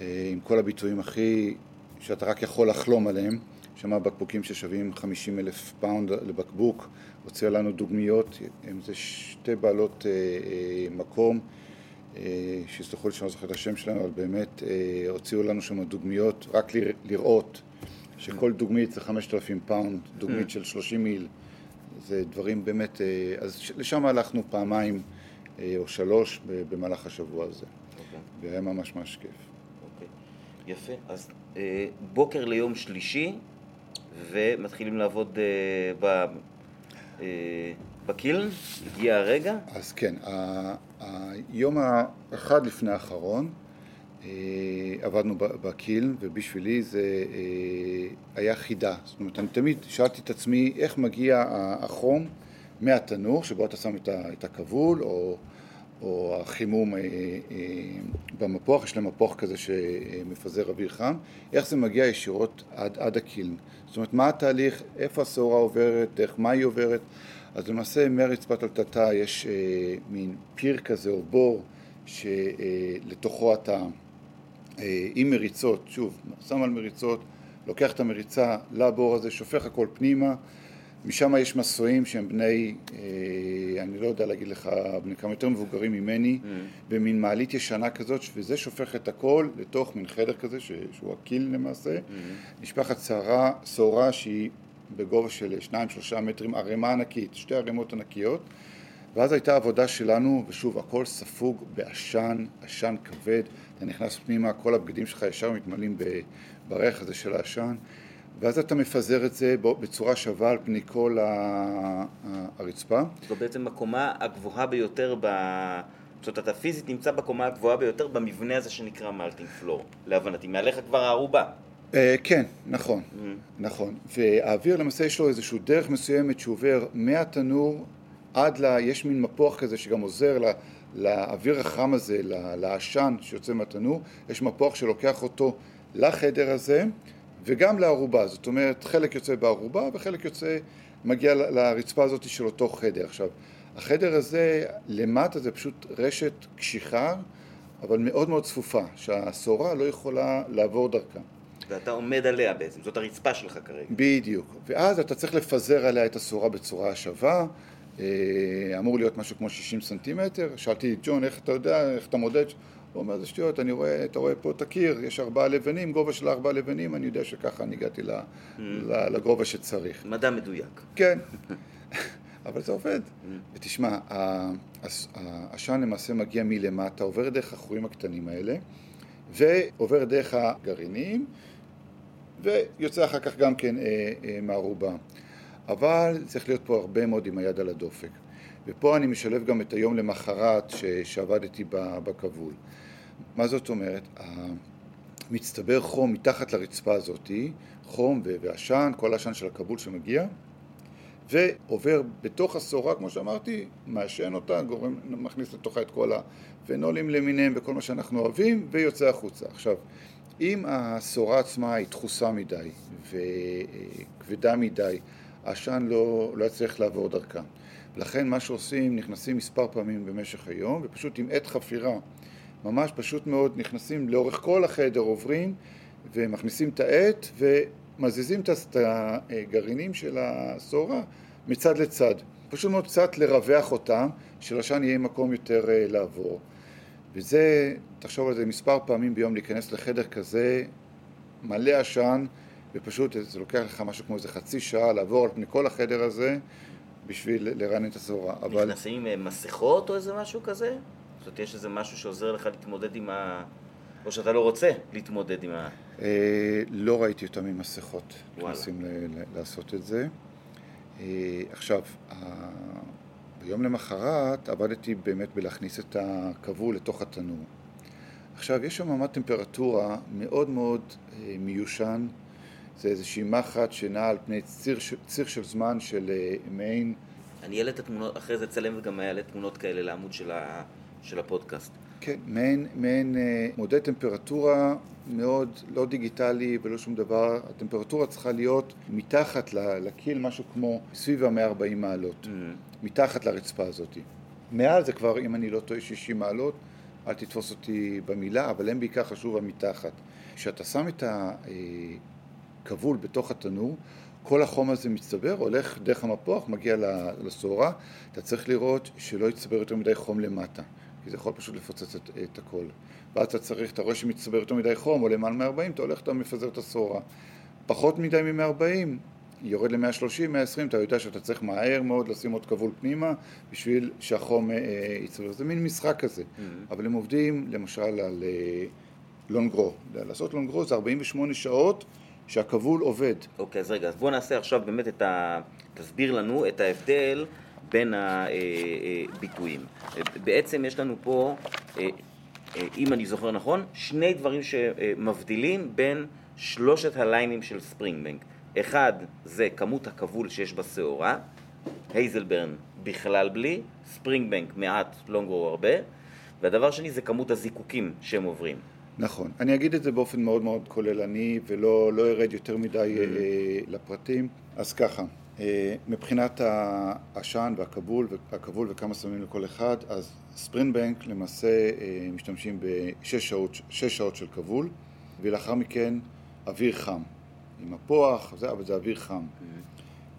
אה, עם כל הביטויים הכי, שאתה רק יכול לחלום עליהם. שם בקבוקים ששווים 50 אלף פאונד לבקבוק, הוציאו לנו דוגמיות, הם זה שתי בעלות אה, אה, מקום, אה, שיסלחו לי שאני לא זוכר את השם שלהם, אבל באמת אה, הוציאו לנו שם דוגמיות רק לראות שכל דוגמית זה 5,000 פאונד, דוגמית. של 30 מיל, זה דברים באמת, אה, אז לשם הלכנו פעמיים אה, או שלוש במהלך השבוע הזה. Okay. כן. והיה ממש ממש כיף. אוקיי. יפה. אז אה, בוקר ליום שלישי, ומתחילים לעבוד אה, ב, אה, בקילן, הגיע הרגע. אז כן, היום האחד לפני האחרון עבדנו ב- בקילן, ובשבילי זה אה, היה חידה. זאת אומרת, אני תמיד שאלתי את עצמי איך מגיע החום מהתנור, שבו אתה שם את הכבול, או, או החימום אה, אה, במפוח, יש להם מפוח כזה שמפזר אוויר חם, איך זה מגיע ישירות עד, עד הקילן. זאת אומרת, מה התהליך, איפה השעורה עוברת, דרך מה היא עוברת. אז למעשה מהרצפת אלטטה יש אה, מין פיר כזה או בור שלתוכו אתה אה, עם מריצות, שוב, שם על מריצות, לוקח את המריצה לבור הזה, שופך הכל פנימה, משם יש מסועים שהם בני, אה, אני לא יודע להגיד לך, בני כמה יותר מבוגרים ממני, במין מעלית ישנה כזאת, וזה שופך את הכל לתוך מין חדר כזה, ש- שהוא הקיל למעשה, נשפחת שערה, שעורה שהיא בגובה של 2-3 מטרים, ערימה ענקית, שתי ערימות ענקיות, ואז הייתה עבודה שלנו, ושוב, הכל ספוג בעשן, עשן כבד, אתה נכנס פנימה, כל הבגדים שלך ישר מתמלאים בריח הזה של העשן, ואז אתה מפזר את זה בצורה שווה על פני כל הרצפה. זו בעצם הקומה הגבוהה ביותר ב... זאת אומרת, אתה פיזית נמצא בקומה הגבוהה ביותר במבנה הזה שנקרא מלטינג פלור, להבנתי. מעליך כבר הערובה. אה, כן, נכון, נכון. והאוויר למעשה יש לו איזושהי דרך מסוימת שהוא עובר מהתנור עד ל... יש מין מפוח כזה שגם עוזר ל... לאוויר החם הזה, לעשן שיוצא מהתנור, יש מפוח שלוקח אותו לחדר הזה וגם לערובה, זאת אומרת חלק יוצא בערובה וחלק יוצא, מגיע לרצפה הזאת של אותו חדר. עכשיו, החדר הזה למטה זה פשוט רשת קשיחה אבל מאוד מאוד צפופה, שהשעורה לא יכולה לעבור דרכה. ואתה עומד עליה בעצם, זאת הרצפה שלך כרגע. בדיוק. ואז אתה צריך לפזר עליה את השעורה בצורה שווה. אה, אמור להיות משהו כמו 60 סנטימטר. שאלתי את ג'ון, איך אתה יודע, איך אתה מודד? הוא אומר, זה שטויות, אני רואה, אתה רואה פה את הקיר, יש ארבעה לבנים, גובה של ארבעה לבנים, אני יודע שככה אני הגעתי ל- ל- לגובה שצריך. מדע מדויק. כן, אבל זה עובד. ותשמע, ה- הס- העשן למעשה מגיע מלמטה, עובר דרך החורים הקטנים האלה, ועובר דרך הגרעינים, ויוצא אחר כך גם כן אה, אה, מהערובה. אבל צריך להיות פה הרבה מאוד עם היד על הדופק. ופה אני משלב גם את היום למחרת ש- שעבדתי בכבול. מה זאת אומרת? מצטבר חום מתחת לרצפה הזאתי, חום ועשן, כל העשן של הכבול שמגיע, ועובר בתוך השעורה, כמו שאמרתי, מעשן אותה, גורם, מכניס לתוכה את כל הפנולים למיניהם וכל מה שאנחנו אוהבים, ויוצא החוצה. עכשיו, אם השעורה עצמה היא דחוסה מדי וכבדה מדי, העשן לא, לא יצליח לעבור דרכה. לכן מה שעושים, נכנסים מספר פעמים במשך היום, ופשוט עם עת חפירה, ממש פשוט מאוד, נכנסים לאורך כל החדר, עוברים ומכניסים את העט ומזיזים את הגרעינים של השעורה מצד לצד. פשוט מאוד קצת לרווח אותם, שלעשן יהיה מקום יותר לעבור. וזה, תחשוב על זה מספר פעמים ביום, להיכנס לחדר כזה מלא עשן, ופשוט זה לוקח לך משהו כמו איזה חצי שעה לעבור על פני כל החדר הזה בשביל לרענן את השעורה. אבל... נכנסים עם מסכות או איזה משהו כזה? זאת אומרת, יש איזה משהו שעוזר לך להתמודד עם ה... או שאתה לא רוצה להתמודד עם ה... אה, לא ראיתי אותם עם מסכות, נכנסים לעשות את זה. אה, עכשיו, ביום למחרת עבדתי באמת בלהכניס את הכבול לתוך התנור. עכשיו, יש שם ממש טמפרטורה מאוד מאוד אה, מיושן. זה איזושהי מחט שנעה על פני ציר, ציר של זמן של אה, מעין... אני אעלה את התמונות, אחרי זה צלם וגם אעלה תמונות כאלה לעמוד של, ה, של הפודקאסט. כן, מעין, מעין אה, מודד טמפרטורה מאוד לא דיגיטלי ולא שום דבר. הטמפרטורה צריכה להיות מתחת לקיל, משהו כמו סביב ה-140 מעלות. Mm-hmm. מתחת לרצפה הזאת. מעל זה כבר, אם אני לא טועה, 60 מעלות. אל תתפוס אותי במילה, אבל הם בעיקר חשוב המתחת. כשאתה שם את הכבול בתוך התנור, כל החום הזה מצטבר, הולך דרך המפוח, מגיע לשעורה, אתה צריך לראות שלא יצטבר יותר מדי חום למטה, כי זה יכול פשוט לפוצץ את, את הכל. ואז אתה צריך, אתה רואה שמצטבר יותר מדי חום, או למעלה מ-40, אתה הולך, אתה מפזר את השעורה. פחות מדי מ-140, יורד ל-130, 120, אתה יודע שאתה צריך מהר מאוד לשים עוד כבול פנימה בשביל שהחום יצטבר. זה מין משחק כזה. Mm-hmm. אבל הם עובדים למשל על לונגרו. לעשות לונגרו זה 48 שעות שהכבול עובד. אוקיי, אז רגע, אז בואו נעשה עכשיו באמת את ה... תסביר לנו את ההבדל בין הביטויים. בעצם יש לנו פה, אם אני זוכר נכון, שני דברים שמבדילים בין שלושת הליינים של ספרינגבנק. אחד זה כמות הכבול שיש בשעורה, הייזלברן בכלל בלי, ספרינגבנק מעט, לונגרו הרבה, והדבר שני זה כמות הזיקוקים שהם עוברים. נכון. אני אגיד את זה באופן מאוד מאוד כוללני ולא לא ארד יותר מדי mm-hmm. לפרטים. אז ככה, אה, מבחינת העשן והכבול, הכבול וכמה שמים לכל אחד, אז ספרינבנק למעשה אה, משתמשים בשש שעות, שעות של כבול, ולאחר מכן אוויר חם. עם הפוח, זה, אבל זה אוויר חם.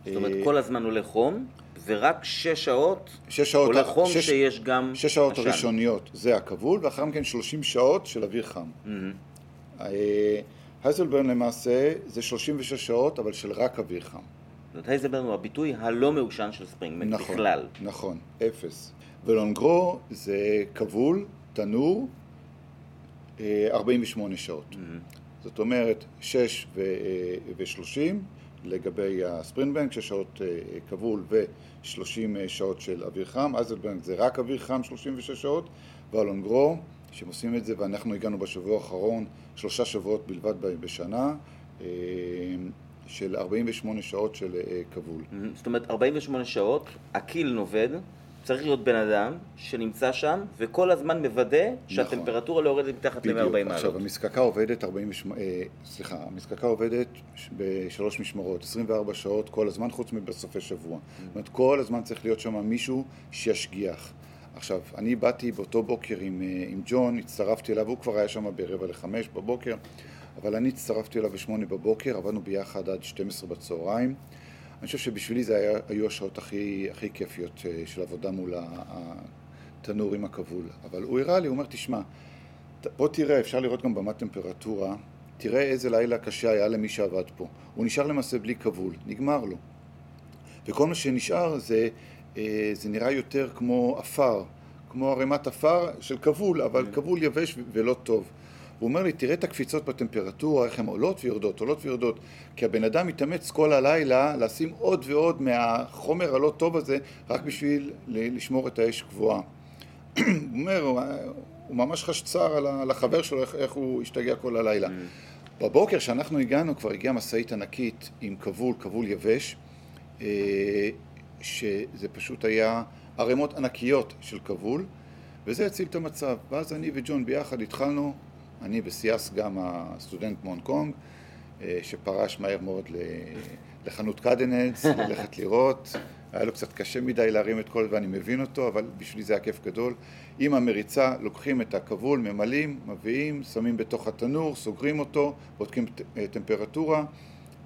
זאת אומרת, כל הזמן עולה חום, ורק שש שעות, שש שעות עולה חום שש, שיש גם שש שעות עשן. ראשוניות, זה הכבול, ואחר מכן שלושים שעות של אוויר חם. Mm-hmm. הייזלברן למעשה זה שלושים ושש שעות, אבל של רק אוויר חם. זאת אומרת, הייזלברן הוא הביטוי הלא מעושן של ספרינגמן נכון, בכלל. נכון, אפס. ולונגרו זה כבול, תנור, 48 שעות. Mm-hmm. זאת אומרת, 6 ו-30 לגבי הספרינטבנק, 6 שעות כבול ו-30 שעות של אוויר חם, אזלבנק זה רק אוויר חם 36 שעות, ואלונגרו, שהם עושים את זה, ואנחנו הגענו בשבוע האחרון, שלושה שבועות בלבד בשנה, של 48 שעות של כבול. זאת אומרת, 48 שעות, הקיל נובד, צריך להיות בן אדם שנמצא שם וכל הזמן מוודא שהטמפרטורה לא יורדת מתחת ל-140 מעלות. עכשיו, המזקקה עובדת 40, אה, סליחה, המזקקה עובדת בשלוש משמרות, 24 שעות כל הזמן, חוץ מבסופי שבוע. Mm. זאת אומרת, כל הזמן צריך להיות שם מישהו שישגיח. עכשיו, אני באתי באותו בוקר עם, אה, עם ג'ון, הצטרפתי אליו, הוא כבר היה שם ברבע לחמש בבוקר, אבל אני הצטרפתי אליו בשמונה בבוקר, עבדנו ביחד עד 12 בצהריים. אני חושב שבשבילי זה היה, היו השעות הכי, הכי כיפיות אה, של עבודה מול התנור עם הכבול. אבל הוא הראה לי, הוא אומר, תשמע, בוא תראה, אפשר לראות גם במת טמפרטורה, תראה איזה לילה קשה היה למי שעבד פה. הוא נשאר למעשה בלי כבול, נגמר לו. וכל מה שנשאר זה, אה, זה נראה יותר כמו עפר, כמו ערימת עפר של כבול, אבל כן. כבול יבש ולא טוב. הוא אומר לי, תראה את הקפיצות בטמפרטורה, איך הן עולות ויורדות, עולות ויורדות. כי הבן אדם מתאמץ כל הלילה לשים עוד ועוד מהחומר הלא טוב הזה, רק בשביל לשמור את האש גבוהה. הוא אומר, הוא, הוא ממש חש צער על החבר שלו, איך, איך הוא השתגע כל הלילה. Mm. בבוקר, כשאנחנו הגענו, כבר הגיעה משאית ענקית עם כבול, כבול יבש, אה, שזה פשוט היה ערימות ענקיות של כבול, וזה הציל את המצב. ואז אני וג'ון ביחד התחלנו אני וסיאס גם הסטודנט מהונג קונג, אה, שפרש מהר מאוד לחנות קדנלס, ללכת לראות. היה לו קצת קשה מדי להרים את כל זה ואני מבין אותו, אבל בשבילי זה היה כיף גדול. עם המריצה לוקחים את הכבול, ממלאים, מביאים, שמים בתוך התנור, סוגרים אותו, בודקים אה, טמפרטורה.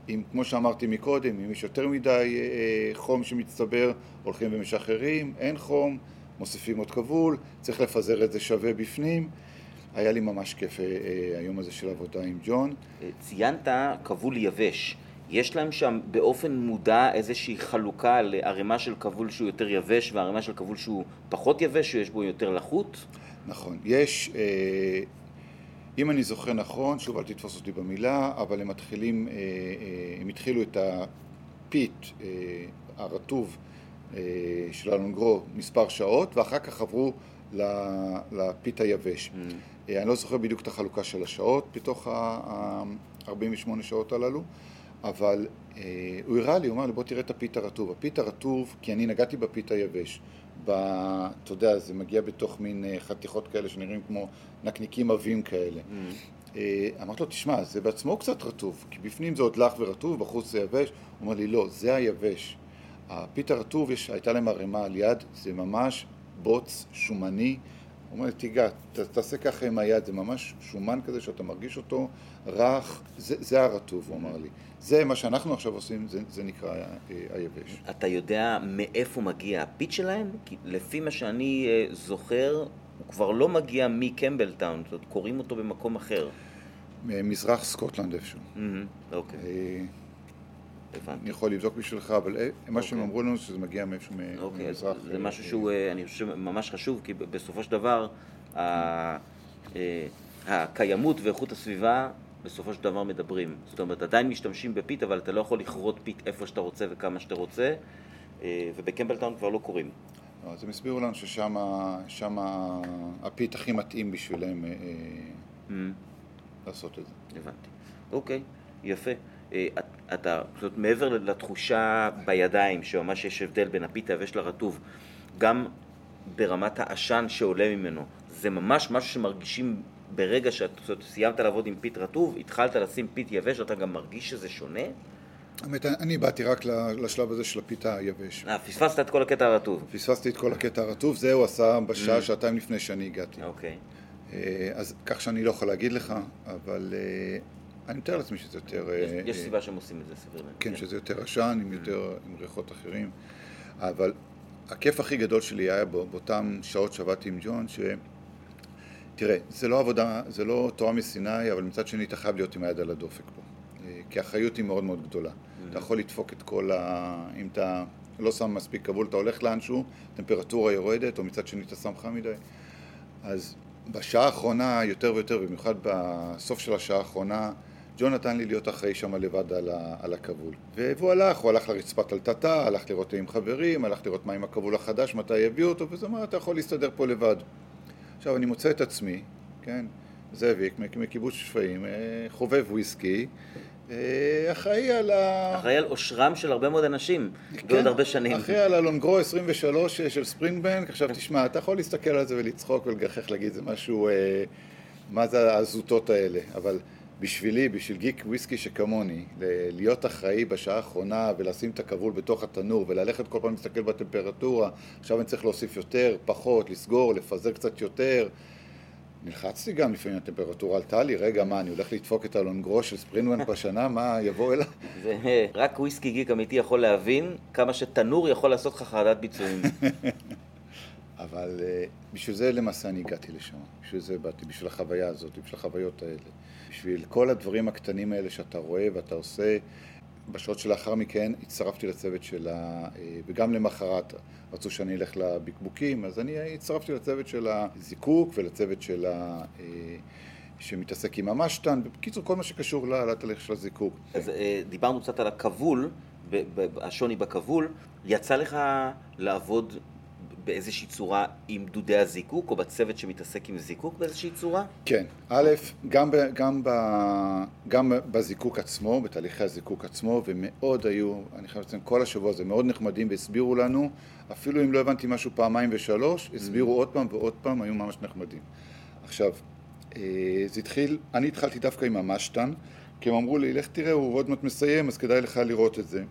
אם, כמו שאמרתי מקודם, אם יש יותר מדי אה, חום שמצטבר, הולכים ומשחררים, אין חום, מוסיפים עוד כבול, צריך לפזר את זה שווה בפנים. היה לי ממש כיף אה, אה, היום הזה של עבודה עם ג'ון. אה, ציינת כבול יבש. יש להם שם באופן מודע איזושהי חלוקה לערימה של כבול שהוא יותר יבש וערימה של כבול שהוא פחות יבש, שיש בו יותר לחות? נכון. יש, אם אני זוכר נכון, שוב אל תתפוס אותי במילה, אבל הם מתחילים, הם התחילו את הפיט הרטוב של אלונגרו מספר שעות, ואחר כך עברו לפיט היבש. Mm. אה, אני לא זוכר בדיוק את החלוקה של השעות בתוך ה-48 שעות הללו, אבל אה, הוא הראה לי, הוא אמר לי בוא תראה את הפיתה הרטוב. הפיתה הרטוב, כי אני נגעתי בפיתה היבש. ב, אתה יודע, זה מגיע בתוך מין אה, חתיכות כאלה שנראים כמו נקניקים עבים כאלה. Mm. אמרתי לו, תשמע, זה בעצמו קצת רטוב, כי בפנים זה עוד לח ורטוב, בחוץ זה יבש. הוא אמר לי, לא, זה היבש. ה peat הרטוב, הייתה להם ערימה על יד, זה ממש בוץ שומני. אומר, תיגע, ת, תעשה ככה עם היד, זה ממש שומן כזה שאתה מרגיש אותו רך, זה, זה הרטוב, הוא אמר לי. זה מה שאנחנו עכשיו עושים, זה, זה נקרא אה, היבש. אתה יודע מאיפה מגיע ה peat שלהם? כי לפי מה שאני אה, זוכר, הוא כבר לא מגיע מ Campbeltown, זאת אומרת, כורים אותו במקום אחר. מזרח סקוטלנד איפשהו. אוקיי. הבנתי. אני יכול לבדוק בשבילך, אבל אה, מה שהם אוקיי. אמרו לנו שזה מגיע מאיפשהו מ- אוקיי. זה אה, משהו אה, שהוא, אני חושב, ממש חשוב, כי בסופו של דבר, הקיימות ואיכות הסביבה בסופו של דבר מדברים. זאת אומרת, עדיין משתמשים ב peat, אבל אתה לא יכול לכרות peat איפה שאתה רוצה וכמה שאתה רוצה, וב Campbeltown כבר לא כורים. אז הם הסבירו לנו ששם שם ה peat הכי מתאים בשבילם Mm, לעשות את זה. הבנתי. אוקיי, יפה. אה, את- אתה, זאת מעבר לתחושה בידיים, שממש יש הבדל בין ה peat היבש לרטוב, גם ברמת העשן שעולה ממנו, זה ממש משהו שמרגישים ברגע שאת סיימת לעבוד עם peat רטוב, התחלת לשים peat יבש, אתה גם מרגיש שזה שונה? האמת, אני באתי רק לשלב הזה של ה peat היבש. אה, פספסת את כל הקטע הרטוב. פספסתי את כל הקטע הרטוב, זה הוא עשה בשעה, Mm. שעתיים לפני שאני הגעתי. אוקיי. אה, אז כך שאני לא יכול להגיד לך, אבל אה, אני מתאר לעצמי שזה יותר... יש- אה, אה, סיבה שהם עושים את זה, סביר להניח. כן, שזה יותר עשן, עם יותר, עם ריחות אחרים. אבל הכיף הכי גדול שלי היה באותן שעות שעבדתי עם ג'ון, ש... תראה, זה לא עבודה, זה לא תורה מסיני, אבל מצד שני אתה חייב להיות עם היד על הדופק פה. אה, כי האחריות היא מאוד מאוד גדולה. אתה יכול לדפוק את כל ה... אם אתה לא שם מספיק כבול, אתה הולך לאנשהו, טמפרטורה יורדת, או מצד שני אתה שם חם מדי. אז בשעה האחרונה, יותר ויותר, במיוחד בסוף של השעה האחרונה, ג'ון נתן לי להיות אחראי שם לבד על, ה, על הכבול. והוא הלך, הוא הלך לרצפת אלטטה, הלך לראות עם חברים, הלך לראות מה עם הכבול החדש, מתי יביאו אותו, וזה אמר, אתה יכול להסתדר פה לבד. עכשיו, אני מוצא את עצמי, כן, זאביק, מק- מקיבוץ שפיים, אה, חובב וויסקי, אה, אחראי על ה... אחראי על עושרם של הרבה מאוד אנשים, כן, ועוד הרבה שנים. אחרי על הלונגרו 23 של ספרינג בנק, עכשיו תשמע, אתה יכול להסתכל על זה ולצחוק ולגחך, להגיד, זה משהו, אה, מה זה הזוטות האלה, אבל בשבילי, בשביל גיק וויסקי שכמוני, להיות אחראי בשעה האחרונה ולשים את הכבול בתוך התנור וללכת כל פעם להסתכל בטמפרטורה, עכשיו אני צריך להוסיף יותר, פחות, לסגור, לפזר קצת יותר. נלחצתי גם לפעמים, הטמפרטורה עלתה לי, רגע, מה, אני הולך לדפוק את הלונגרו של ספרינגבנק בשנה, מה, יבוא אליי? ורק וויסקי גיק אמיתי יכול להבין כמה שתנור יכול לעשות לך חרדת ביצועים. אבל uh, בשביל זה למעשה אני הגעתי לשם, בשביל זה באתי, בשביל החוויה הזאת, בשביל החוויות האלה. בשביל כל הדברים הקטנים האלה שאתה רואה ואתה עושה. בשעות שלאחר מכן הצטרפתי לצוות של ה... אה, וגם למחרת רצו שאני אלך לבקבוקים, אז אני הצטרפתי לצוות של הזיקוק ולצוות של ה... אה, שמתעסק עם המשתן, בקיצור כל מה שקשור לתהליך של הזיקוק. אז אה, דיברנו קצת על הכבול, השוני בכבול. יצא לך לעבוד באיזושהי צורה עם דודי הזיקוק, או בצוות שמתעסק עם זיקוק באיזושהי צורה? כן, א', גם, ב, גם, ב, גם בזיקוק עצמו, בתהליכי הזיקוק עצמו, ומאוד היו, אני חייב לציין, כל השבוע הזה מאוד נחמדים והסבירו לנו, אפילו אם לא הבנתי משהו פעמיים ושלוש, הסבירו עוד פעם ועוד פעם, היו ממש נחמדים. עכשיו, אה, זה התחיל, אני התחלתי דווקא עם המשתן, כי הם אמרו לי, לך תראה, הוא עוד מעט מסיים, אז כדאי לך לראות את זה.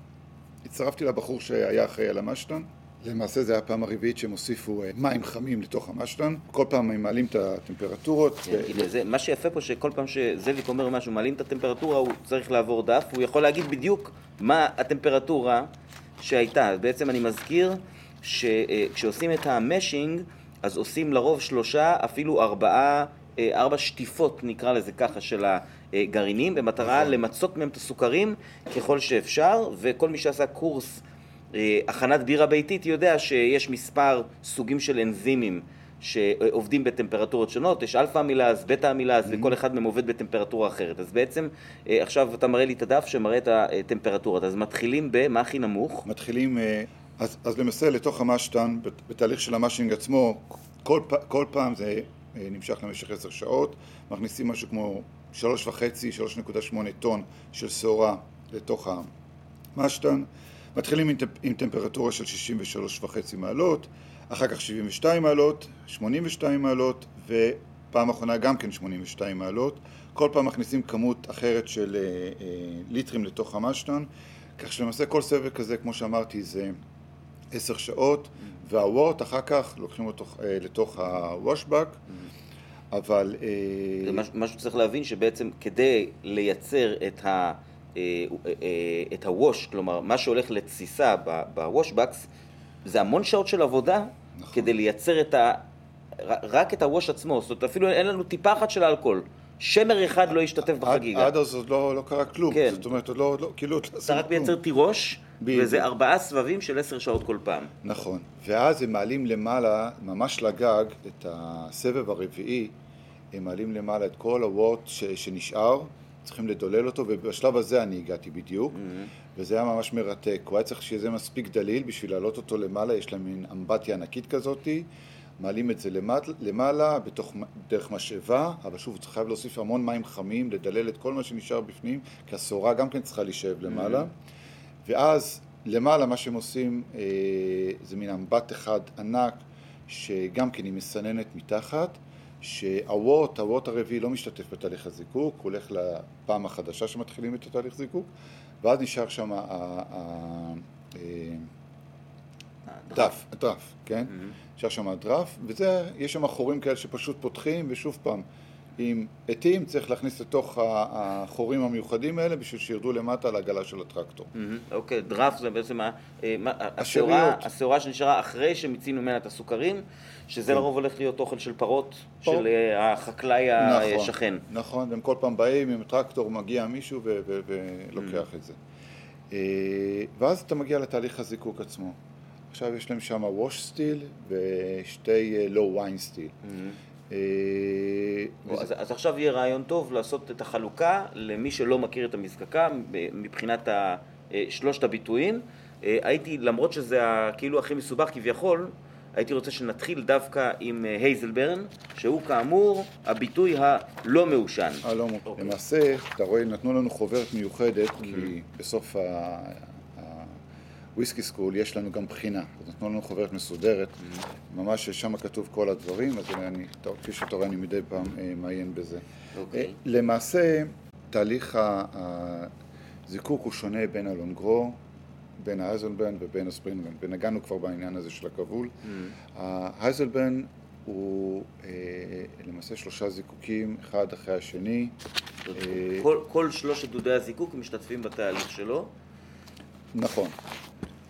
הצטרפתי לבחור שהיה אחראי על המשתן. למעשה זה היה הפעם הרביעית שהם הוסיפו אה, מים חמים לתוך המשתן. כל פעם הם מעלים את הטמפרטורות. כן, ו- כי זה, מה שיפה פה שכל פעם שזאביק אומר משהו, מעלים את הטמפרטורה, הוא צריך לעבור דף, הוא יכול להגיד בדיוק מה הטמפרטורה שהייתה. בעצם אני מזכיר שכשעושים את ה mashing, אז עושים לרוב שלושה, אפילו ארבעה, אה, ארבע שטיפות, נקרא לזה ככה, של הגרעינים, במטרה נכון. למצות מהם את הסוכרים ככל שאפשר, וכל מי שעשה קורס אה, הכנת בירה ביתית יודע שיש מספר סוגים של אנזימים שעובדים בטמפרטורות שונות, יש אלפא אמילאז, בטא אמילאז, וכל אחד מהם עובד בטמפרטורה אחרת. אז בעצם, אה, עכשיו אתה מראה לי את הדף שמראה את הטמפרטורות, אז מתחילים במה הכי נמוך? מתחילים, אה, אז, אז למעשה לתוך המשתן, בת- בתהליך של המשינג עצמו, כל, כל פעם זה אה, נמשך למשך עשר שעות, מכניסים משהו כמו שלוש וחצי, שלוש נקודה שמונה טון של שעורה לתוך המשתן, מתחילים עם, טמפ- עם טמפרטורה של 63 וחצי מעלות, אחר כך 72 מעלות, 82 מעלות, ופעם אחרונה גם כן 82 מעלות. כל פעם מכניסים כמות אחרת של אה, אה, ליטרים לתוך המשתן, כך שלמעשה כל סבב כזה, כמו שאמרתי, זה עשר שעות, והוורט אחר כך לוקחים אותו אה, לתוך הוושבק, אבל... אה, משהו, משהו שצריך להבין שבעצם כדי לייצר את ה... אה, אה, אה, את הווש, כלומר מה שהולך לתסיסה בוושבקס זה המון שעות של עבודה נכון. כדי לייצר את ה... רק את הווש עצמו, זאת אומרת אפילו אין לנו טיפה אחת של אלכוהול שמר אחד לא השתתף בחגיגה. עד אז עוד לא, לא קרה כלום. כן. זאת אומרת, עוד לא, לא כאילו לא אתה רק כלום. מייצר תירוש. וזה ארבעה סבבים של עשר שעות כל פעם. נכון. ואז הם מעלים למעלה, ממש לגג, את הסבב הרביעי, הם מעלים למעלה את כל הוורט ש, שנשאר, צריכים לדולל אותו, ובשלב הזה אני הגעתי בדיוק, וזה היה ממש מרתק. הוא היה צריך שיהיה מספיק דליל בשביל להעלות אותו למעלה, יש להם מין אמבטיה ענקית כזאתי. מעלים את זה למט, למעלה, בתוך, דרך משאבה, אבל שוב, צריך חייב להוסיף המון מים חמים, לדלל את כל מה שנשאר בפנים, כי הסוהרה גם כן צריכה להישאב למעלה. ואז למעלה מה שהם עושים אה, זה מין אמבט אחד ענק שגם כן היא מסננת מתחת שהוורט, הוורט הרביעי לא משתתף בתהליך הזיקוק, הוא הולך לפעם החדשה שמתחילים את התהליך זיקוק ואז נשאר שם ה- ה- ה- אה, הדרף, כן? נשאר שם הדרף, וזה, יש שם חורים כאלה שפשוט פותחים, ושוב פעם, עם עטים צריך להכניס לתוך החורים המיוחדים האלה בשביל שירדו למטה על העגלה של הטרקטור. אוקיי, דראפט זה בעצם אה, השעורה שנשארה אחרי שמיצינו ממנה את הסוכרים, שזה לרוב הולך להיות אוכל של פרות. של אה, החקלאי השכן. נכון, והם כל פעם באים עם טרקטור, מגיע מישהו ולוקח את זה. אה, ואז אתה מגיע לתהליך הזיקוק עצמו. עכשיו יש להם שם ווש סטיל ושתי לואו וויין סטיל. אה, אז, אז עכשיו יהיה רעיון טוב לעשות את החלוקה למי שלא מכיר את המזקקה מבחינת ה, אה, שלושת הביטויים. אה, הייתי, למרות שזה כאילו הכי מסובך כביכול, הייתי רוצה שנתחיל דווקא עם הייזלברן, שהוא כאמור הביטוי הלא מעושן. אה, לא, אוקיי. למעשה, אתה רואה, נתנו לנו חוברת מיוחדת, כי בסוף הוויסקי סקול יש לנו גם בחינה. נתנו לנו חוברת מסודרת, ממש שם כתוב כל הדברים, אז אני, כפי שאתה רואה, אני מדי פעם אה, מעיין בזה. אוקיי. אה, למעשה, תהליך הזיקוק הוא שונה בין הלונגרו, בין האייזלברן ובין הספרינגברן, ונגענו כבר בעניין הזה של הכבול. ההייזלברן הוא אה, למעשה שלושה זיקוקים, אחד אחרי השני. כל, כל שלושת דודי הזיקוק משתתפים בתהליך שלו. נכון.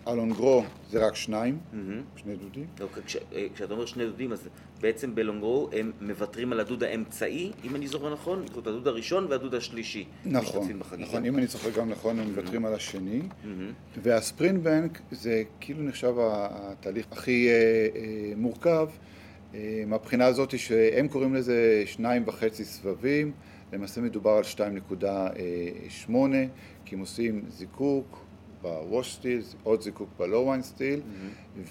אלונגרו זה רק שניים, מהמם. שני דודים. אוקיי, כש, אה, כשאתה אומר שני דודים, אז בעצם בלונגרו הם מוותרים על הדוד האמצעי, אם אני זוכר נכון, זאת הדוד הראשון והדוד השלישי. נכון. נכון, אם אני זוכר גם נכון, הם מוותרים על השני. מהמם. והספרינטבנק זה כאילו נחשב התהליך הכי אה, אה, מורכב אה, מהבחינה הזאת שהם קוראים לזה שניים וחצי סבבים, למעשה מדובר על 2.8 כי הם עושים זיקוק בווש סטיל, עוד זיקוק בלואו ויין סטיל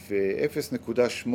ו-0.8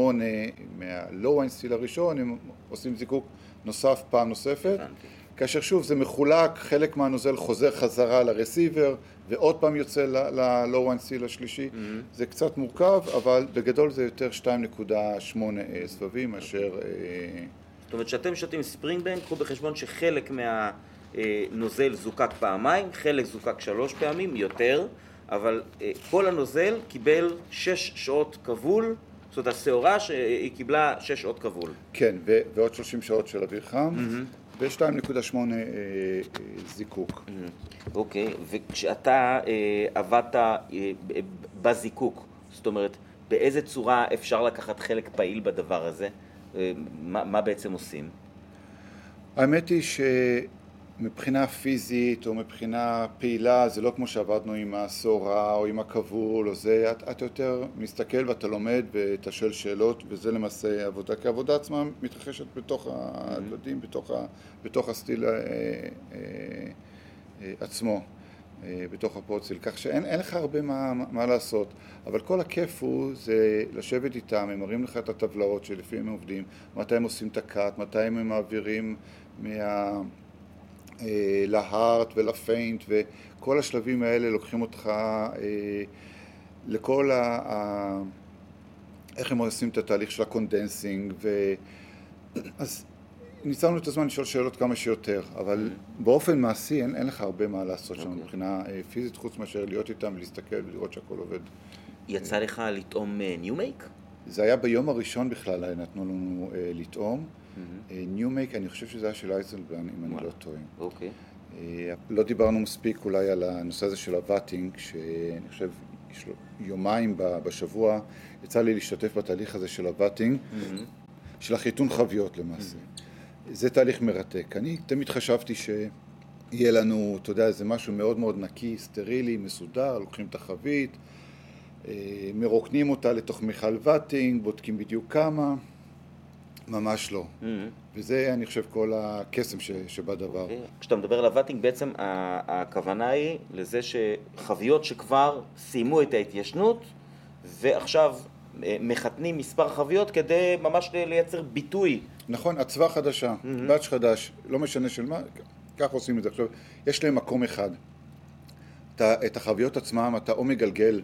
מהלואו ויין סטיל הראשון הם עושים זיקוק נוסף פעם נוספת. הבנתי. כאשר שוב זה מחולק, חלק מהנוזל חוזר חזרה לרסיבר ועוד פעם יוצא ל-low one seal השלישי. זה קצת מורכב, אבל בגדול זה יותר 2.8 אה, סבבים מאשר... אה, זאת אומרת, כשאתם שותים ספרינגבנק, קחו בחשבון שחלק מהנוזל זוקק פעמיים, חלק זוקק שלוש פעמים, יותר, אבל אה, כל הנוזל קיבל שש שעות כבול, זאת אומרת, השעורה שהיא קיבלה שש שעות כבול. כן, ו- ועוד 30 שעות של אוויר חם, ו-2.8 אה, אה, זיקוק. אוקיי, וכשאתה אה, עבדת אה, בזיקוק, זאת אומרת, באיזה צורה אפשר לקחת חלק פעיל בדבר הזה? אה, מה, מה בעצם עושים? האמת היא שמבחינה פיזית או מבחינה פעילה זה לא כמו שעבדנו עם הסורה או עם הכבול או זה, את, אתה יותר מסתכל ואתה לומד ואתה שואל שאלות וזה למעשה עבודה, כי העבודה עצמה מתרחשת בתוך הדודים, בתוך, ה, בתוך ה still אה, אה, אה, עצמו. אה, בתוך הפרוציל, כך שאין אין לך הרבה מה, מה לעשות, אבל כל הכיף הוא זה לשבת איתם, הם מראים לך את הטבלאות שלפיהם הם עובדים, מתי הם עושים את ה cut, מתי הם מעבירים מה... אה, ל heart ול feints וכל השלבים האלה לוקחים אותך אה, לכל ה... ה... איך הם עושים את התהליך של ה condensing ו... אז ניצלנו את הזמן לשאול שאלות כמה שיותר, אבל באופן מעשי אין, אין לך הרבה מה לעשות שם אוקיי. מבחינה אה, פיזית חוץ מאשר להיות איתם ולהסתכל ולראות שהכל עובד. יצא לך לטעום new make? זה היה ביום הראשון בכלל, נתנו לנו אה, לטעום. new make, אני חושב שזה היה של Hazelburn, אם אני. לא טועה. אוקיי. אה, לא דיברנו מספיק אולי על הנושא הזה של ה vatting, שאני חושב יומיים בשבוע יצא לי להשתתף בתהליך הזה של ה vatting, של החיתון חביות למעשה. זה תהליך מרתק. אני תמיד חשבתי שיהיה לנו, אתה יודע, איזה משהו מאוד מאוד נקי, סטרילי, מסודר, לוקחים את החבית, אה, מרוקנים אותה לתוך מיכל vatting, בודקים בדיוק כמה, ממש לא. Mm-hmm. וזה, אני חושב, כל הקסם ש, שבדבר. Okay. אוקיי. כשאתה מדבר על ה vatting, בעצם הכוונה היא לזה שחביות שכבר סיימו את ההתיישנות, ועכשיו אה, מחתנים מספר חביות כדי ממש לייצר ביטוי. נכון, אצווה חדשה, mm-hmm. באץ' חדש, לא משנה של מה, ככה עושים את זה. עכשיו, יש להם מקום אחד. אתה, את החביות עצמם אתה או מגלגל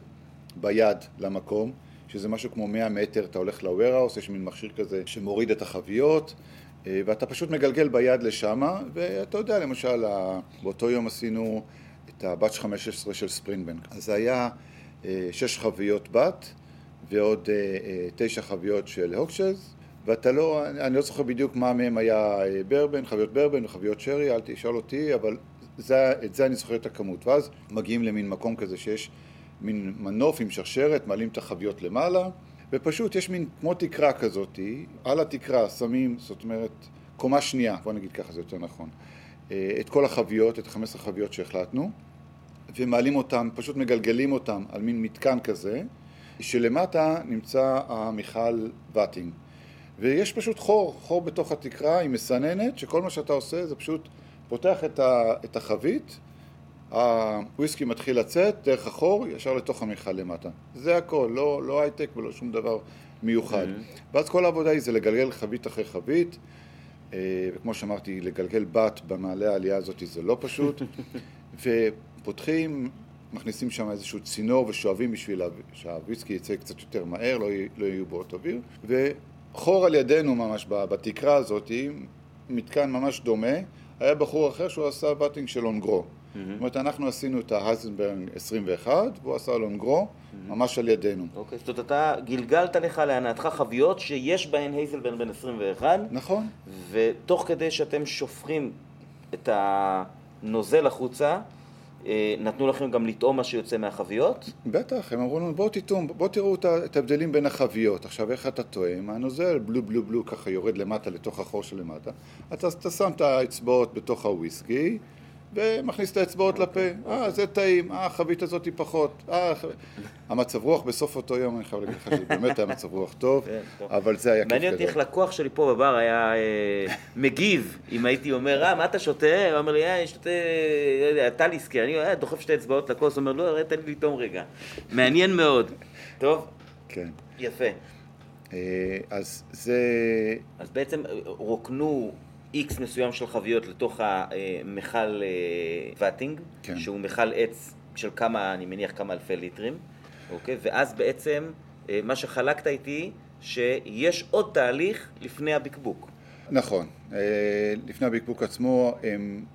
ביד למקום, שזה משהו כמו 100 מטר, אתה הולך ל-warehouse, יש מין מכשיר כזה שמוריד את החביות, אה, ואתה פשוט מגלגל ביד לשמה, ואתה יודע, למשל, באותו יום עשינו את הבאץ' 15 של ספרינטבנק. אז זה היה אה, שש חביות בת ועוד אה, תשע חביות של הוקשז, ואתה לא, אני לא זוכר בדיוק מה מהם היה ברבן, חביות ברבן וחביות שרי, אל תשאל אותי, אבל זה, את זה אני זוכר את הכמות. ואז מגיעים למין מקום כזה שיש מין מנוף עם שרשרת, מעלים את החביות למעלה, ופשוט יש מין כמו תקרה כזאת, על התקרה שמים, זאת אומרת, קומה שנייה, בוא נגיד ככה, זה יותר נכון, אה, את כל החביות, את 15 החביות שהחלטנו, ומעלים אותם, פשוט מגלגלים אותם על מין מתקן כזה, שלמטה נמצא המיכל ואטינג. ויש פשוט חור, חור בתוך התקרה עם מסננת, שכל מה שאתה עושה זה פשוט פותח את החבית, הוויסקי מתחיל לצאת דרך החור ישר לתוך המיכל למטה. זה הכל, לא, לא הייטק ולא שום דבר מיוחד. Mm-hmm. ואז כל העבודה היא זה לגלגל חבית אחרי חבית, אה, וכמו שאמרתי, לגלגל בת במעלה העלייה הזאת זה לא פשוט, ופותחים, מכניסים שם איזשהו צינור ושואבים בשביל שהוויסקי יצא קצת יותר מהר, לא, לא יהיו באות אוויר, וחור על ידינו ממש בתקרה הזאת, מתקן ממש דומה, היה בחור אחר שהוא עשה באטינג של אונגרו. זאת אומרת, אנחנו עשינו את ההייזנברג 21, והוא עשה לונגרו, ממש על ידינו. אוקיי, זאת אומרת, אתה גלגלת לך להנאתך חביות שיש בהן הייזלברג בן 21. נכון. ותוך כדי שאתם שופכים את הנוזל החוצה, אה, נתנו לכם גם לטעום מה שיוצא מהחביות? בטח, הם אמרו לנו בואו תטעו, בואו תראו את ההבדלים בין החביות. עכשיו איך אתה טועם? הנוזל בלו בלו בלו ככה יורד למטה לתוך החור שלמטה. אתה, אתה שם את האצבעות בתוך הוויסקי, ומכניס את האצבעות לפה, אה, זה טעים, אה, החבית הזאת היא פחות, אה, המצב רוח בסוף אותו יום, אני חייב להגיד לך שזה באמת היה מצב רוח טוב, כן, אבל זה היה כיף גדול. מעניין אותי איך לקוח שלי פה בבר היה אה, מגיב, אם הייתי אומר, אה, מה אתה שותה? הוא אומר לי, אה, אני שותה, לא יודע, טליסקי, אני אה, דוחף שתי אצבעות לכוס, אומר, לא, תן לי לטעום רגע. מעניין מאוד. טוב? כן. יפה. אה, אז זה... אז בעצם רוקנו איקס מסוים של חביות לתוך המכל אה, ואטינג, כן. שהוא מכל עץ של כמה, אני מניח כמה אלפי ליטרים, אוקיי? ואז בעצם אה, מה שחלקת איתי, שיש עוד תהליך לפני הבקבוק. נכון. אה, לפני הבקבוק עצמו הם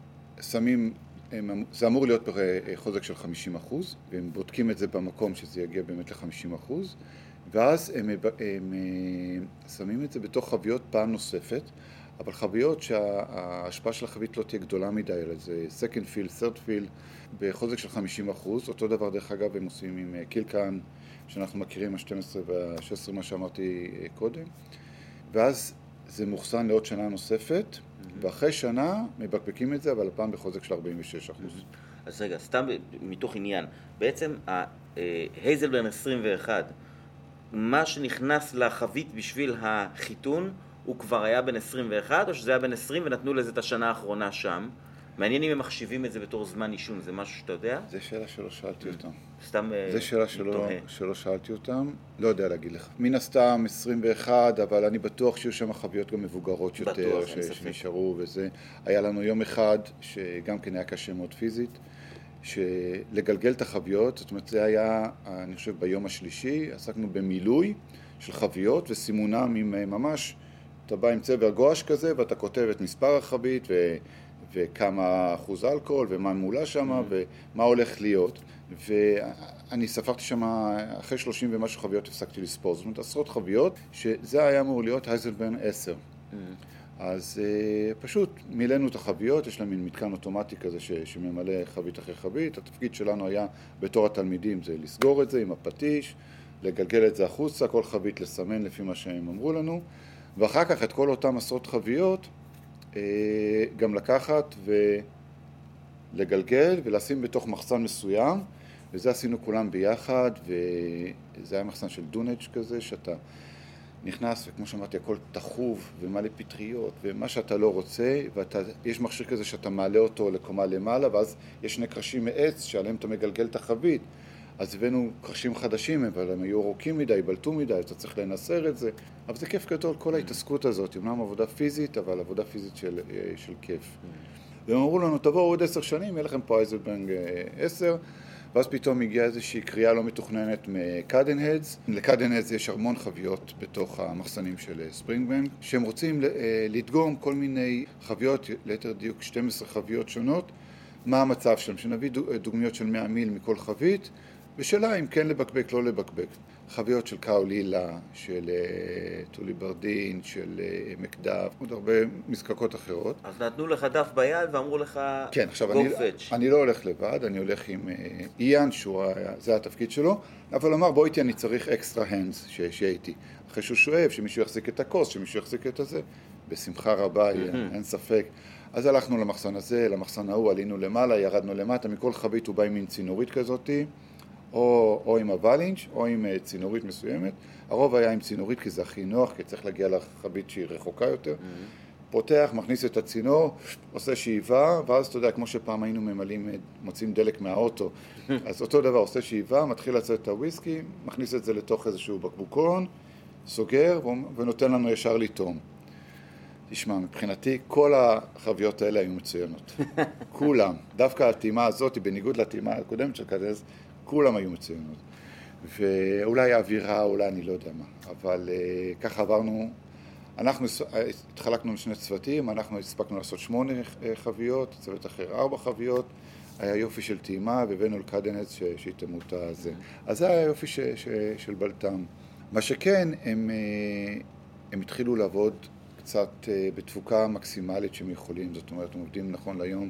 שמים, הם, זה אמור להיות בחוזק של 50 אחוז, והם בודקים את זה במקום שזה יגיע באמת ל-50 אחוז, ואז הם, הם, הם שמים את זה בתוך חביות פעם נוספת. אבל חביות שההשפעה של החבית לא תהיה גדולה מדי, אלא זה second fill, third fill, בחוזק של 50 אחוז. אותו דבר, דרך אגב, הם עושים עם אה, קילקן, שאנחנו מכירים, ה-12 וה-16, מה שאמרתי אה, קודם. ואז זה מאוחסן לעוד שנה נוספת, mm-hmm. ואחרי שנה מבקבקים את זה, אבל הפעם בחוזק של 46 אחוז. Mm-hmm. אז רגע, סתם מתוך עניין, בעצם ההייזלברן אה, 21, מה שנכנס לחבית בשביל החיתון, הוא כבר היה בן 21, או שזה היה בן 20 ונתנו לזה את השנה האחרונה שם? מעניין אם הם מחשיבים את זה בתור זמן עישון, זה משהו שאתה יודע? זו שאלה שלא שאלתי אותם. סתם זו אה, שאלה שלא, שלא שאלתי אותם, לא יודע להגיד לך. מן הסתם 21, אבל אני בטוח שיהיו שם חביות גם מבוגרות יותר, בטוח, ש... שנשארו וזה. היה לנו יום אחד, שגם כן היה קשה מאוד פיזית, שלגלגל את החביות, זאת אומרת זה היה, אני חושב ביום השלישי, עסקנו במילוי של חביות וסימונם עם אה, ממש אתה בא עם צבע גואש כזה ואתה כותב את מספר החבית ו... וכמה אחוז אלכוהול ומה מולה שם mm-hmm. ומה הולך להיות ואני ספרתי שם, אחרי שלושים ומשהו חביות הפסקתי לספור, זאת אומרת עשרות חביות שזה היה אמור להיות הייזלברן עשר. Mm-hmm. אז uh, פשוט מילאנו את החביות, יש להם מין מתקן אוטומטי כזה ש, שממלא חבית אחרי חבית. התפקיד שלנו היה בתור התלמידים זה לסגור את זה עם הפטיש, לגלגל את זה החוצה, כל חבית לסמן לפי מה שהם אמרו לנו. ואחר כך את כל אותם עשרות חביות גם לקחת ולגלגל ולשים בתוך מחסן מסוים, וזה עשינו כולם ביחד, וזה היה מחסן של דונג' כזה, שאתה נכנס, וכמו שאמרתי, הכל טחוב ומלא פטריות, ומה שאתה לא רוצה, ויש מכשיר כזה שאתה מעלה אותו לקומה למעלה, ואז יש שני קרשים מעץ שעליהם אתה מגלגל את החבית. אז הבאנו קרשים חדשים, אבל הם היו ארוכים מדי, בלטו מדי, אתה צריך לנסר את זה. אבל זה כיף גדול, כל ההתעסקות הזאת, אמנם עבודה פיזית, אבל עבודה פיזית של, אה, של כיף. והם אמרו לנו, תבואו עוד עשר שנים, יהיה לכם פה Hazelburn אה, עשר. ואז פתאום הגיעה איזושהי קריאה לא מתוכננת מ Cadenhead's. ל Cadenhead's יש המון חביות בתוך המחסנים של Springbank, שהם רוצים אה, לדגום כל מיני חביות, ליתר דיוק 12 חביות שונות, מה המצב שלהם, שנביא דוגמיות של 100 מיל מכל חבית, ושאלה אם כן לבקבק, לא לבקבק. חביות של קאולילה, של אה, טולי ברדין, של אה, מקדף, עוד הרבה מזקקות אחרות. אז נתנו לך דף ביד ואמרו לך כן, עכשיו אני, אני לא הולך לבד, אני הולך עם אה, איאן, שזה התפקיד שלו, אבל אמר בוא איתי אני צריך אקסטרה הנדס שיהיה איתי. אחרי שהוא שואב, שמישהו יחזיק את הכוס, שמישהו יחזיק את הזה, בשמחה רבה, אין ספק. אז הלכנו למחסן הזה, למחסן ההוא, עלינו למעלה, ירדנו למטה, מכל חבית הוא בא עם מין צינורית כזאתי. או, או עם הוולינץ' או עם אה, צינורית מסוימת. הרוב היה עם צינורית כי זה הכי נוח, כי צריך להגיע לחבית שהיא רחוקה יותר. Mm-hmm. פותח, מכניס את הצינור, עושה שאיבה, ואז אתה יודע, כמו שפעם היינו ממלאים, אה, מוצאים דלק מהאוטו, אז אותו דבר, עושה שאיבה, מתחיל לצאת את הוויסקי, מכניס את זה לתוך איזשהו בקבוקון, סוגר ונותן לנו ישר לטעום. תשמע, מבחינתי כל החביות האלה היו מצוינות. כולם. דווקא הטעימה הזאת, בניגוד לטעימה הקודמת של קדז, כולם היו מצוינות. ואולי האווירה, אולי אני לא יודע מה, אבל uh, ככה עברנו, אנחנו התחלקנו לשני צוותים, אנחנו הספקנו לעשות שמונה אה, חביות, צוות אחר ארבע חביות, היה יופי של טעימה והבאנו לקדנץ שיטעמו את הזה. אז זה היה יופי ש, ש, של בלטם. מה שכן, הם, אה, הם התחילו לעבוד קצת בתפוקה מקסימלית שהם יכולים, זאת אומרת, הם עובדים נכון להיום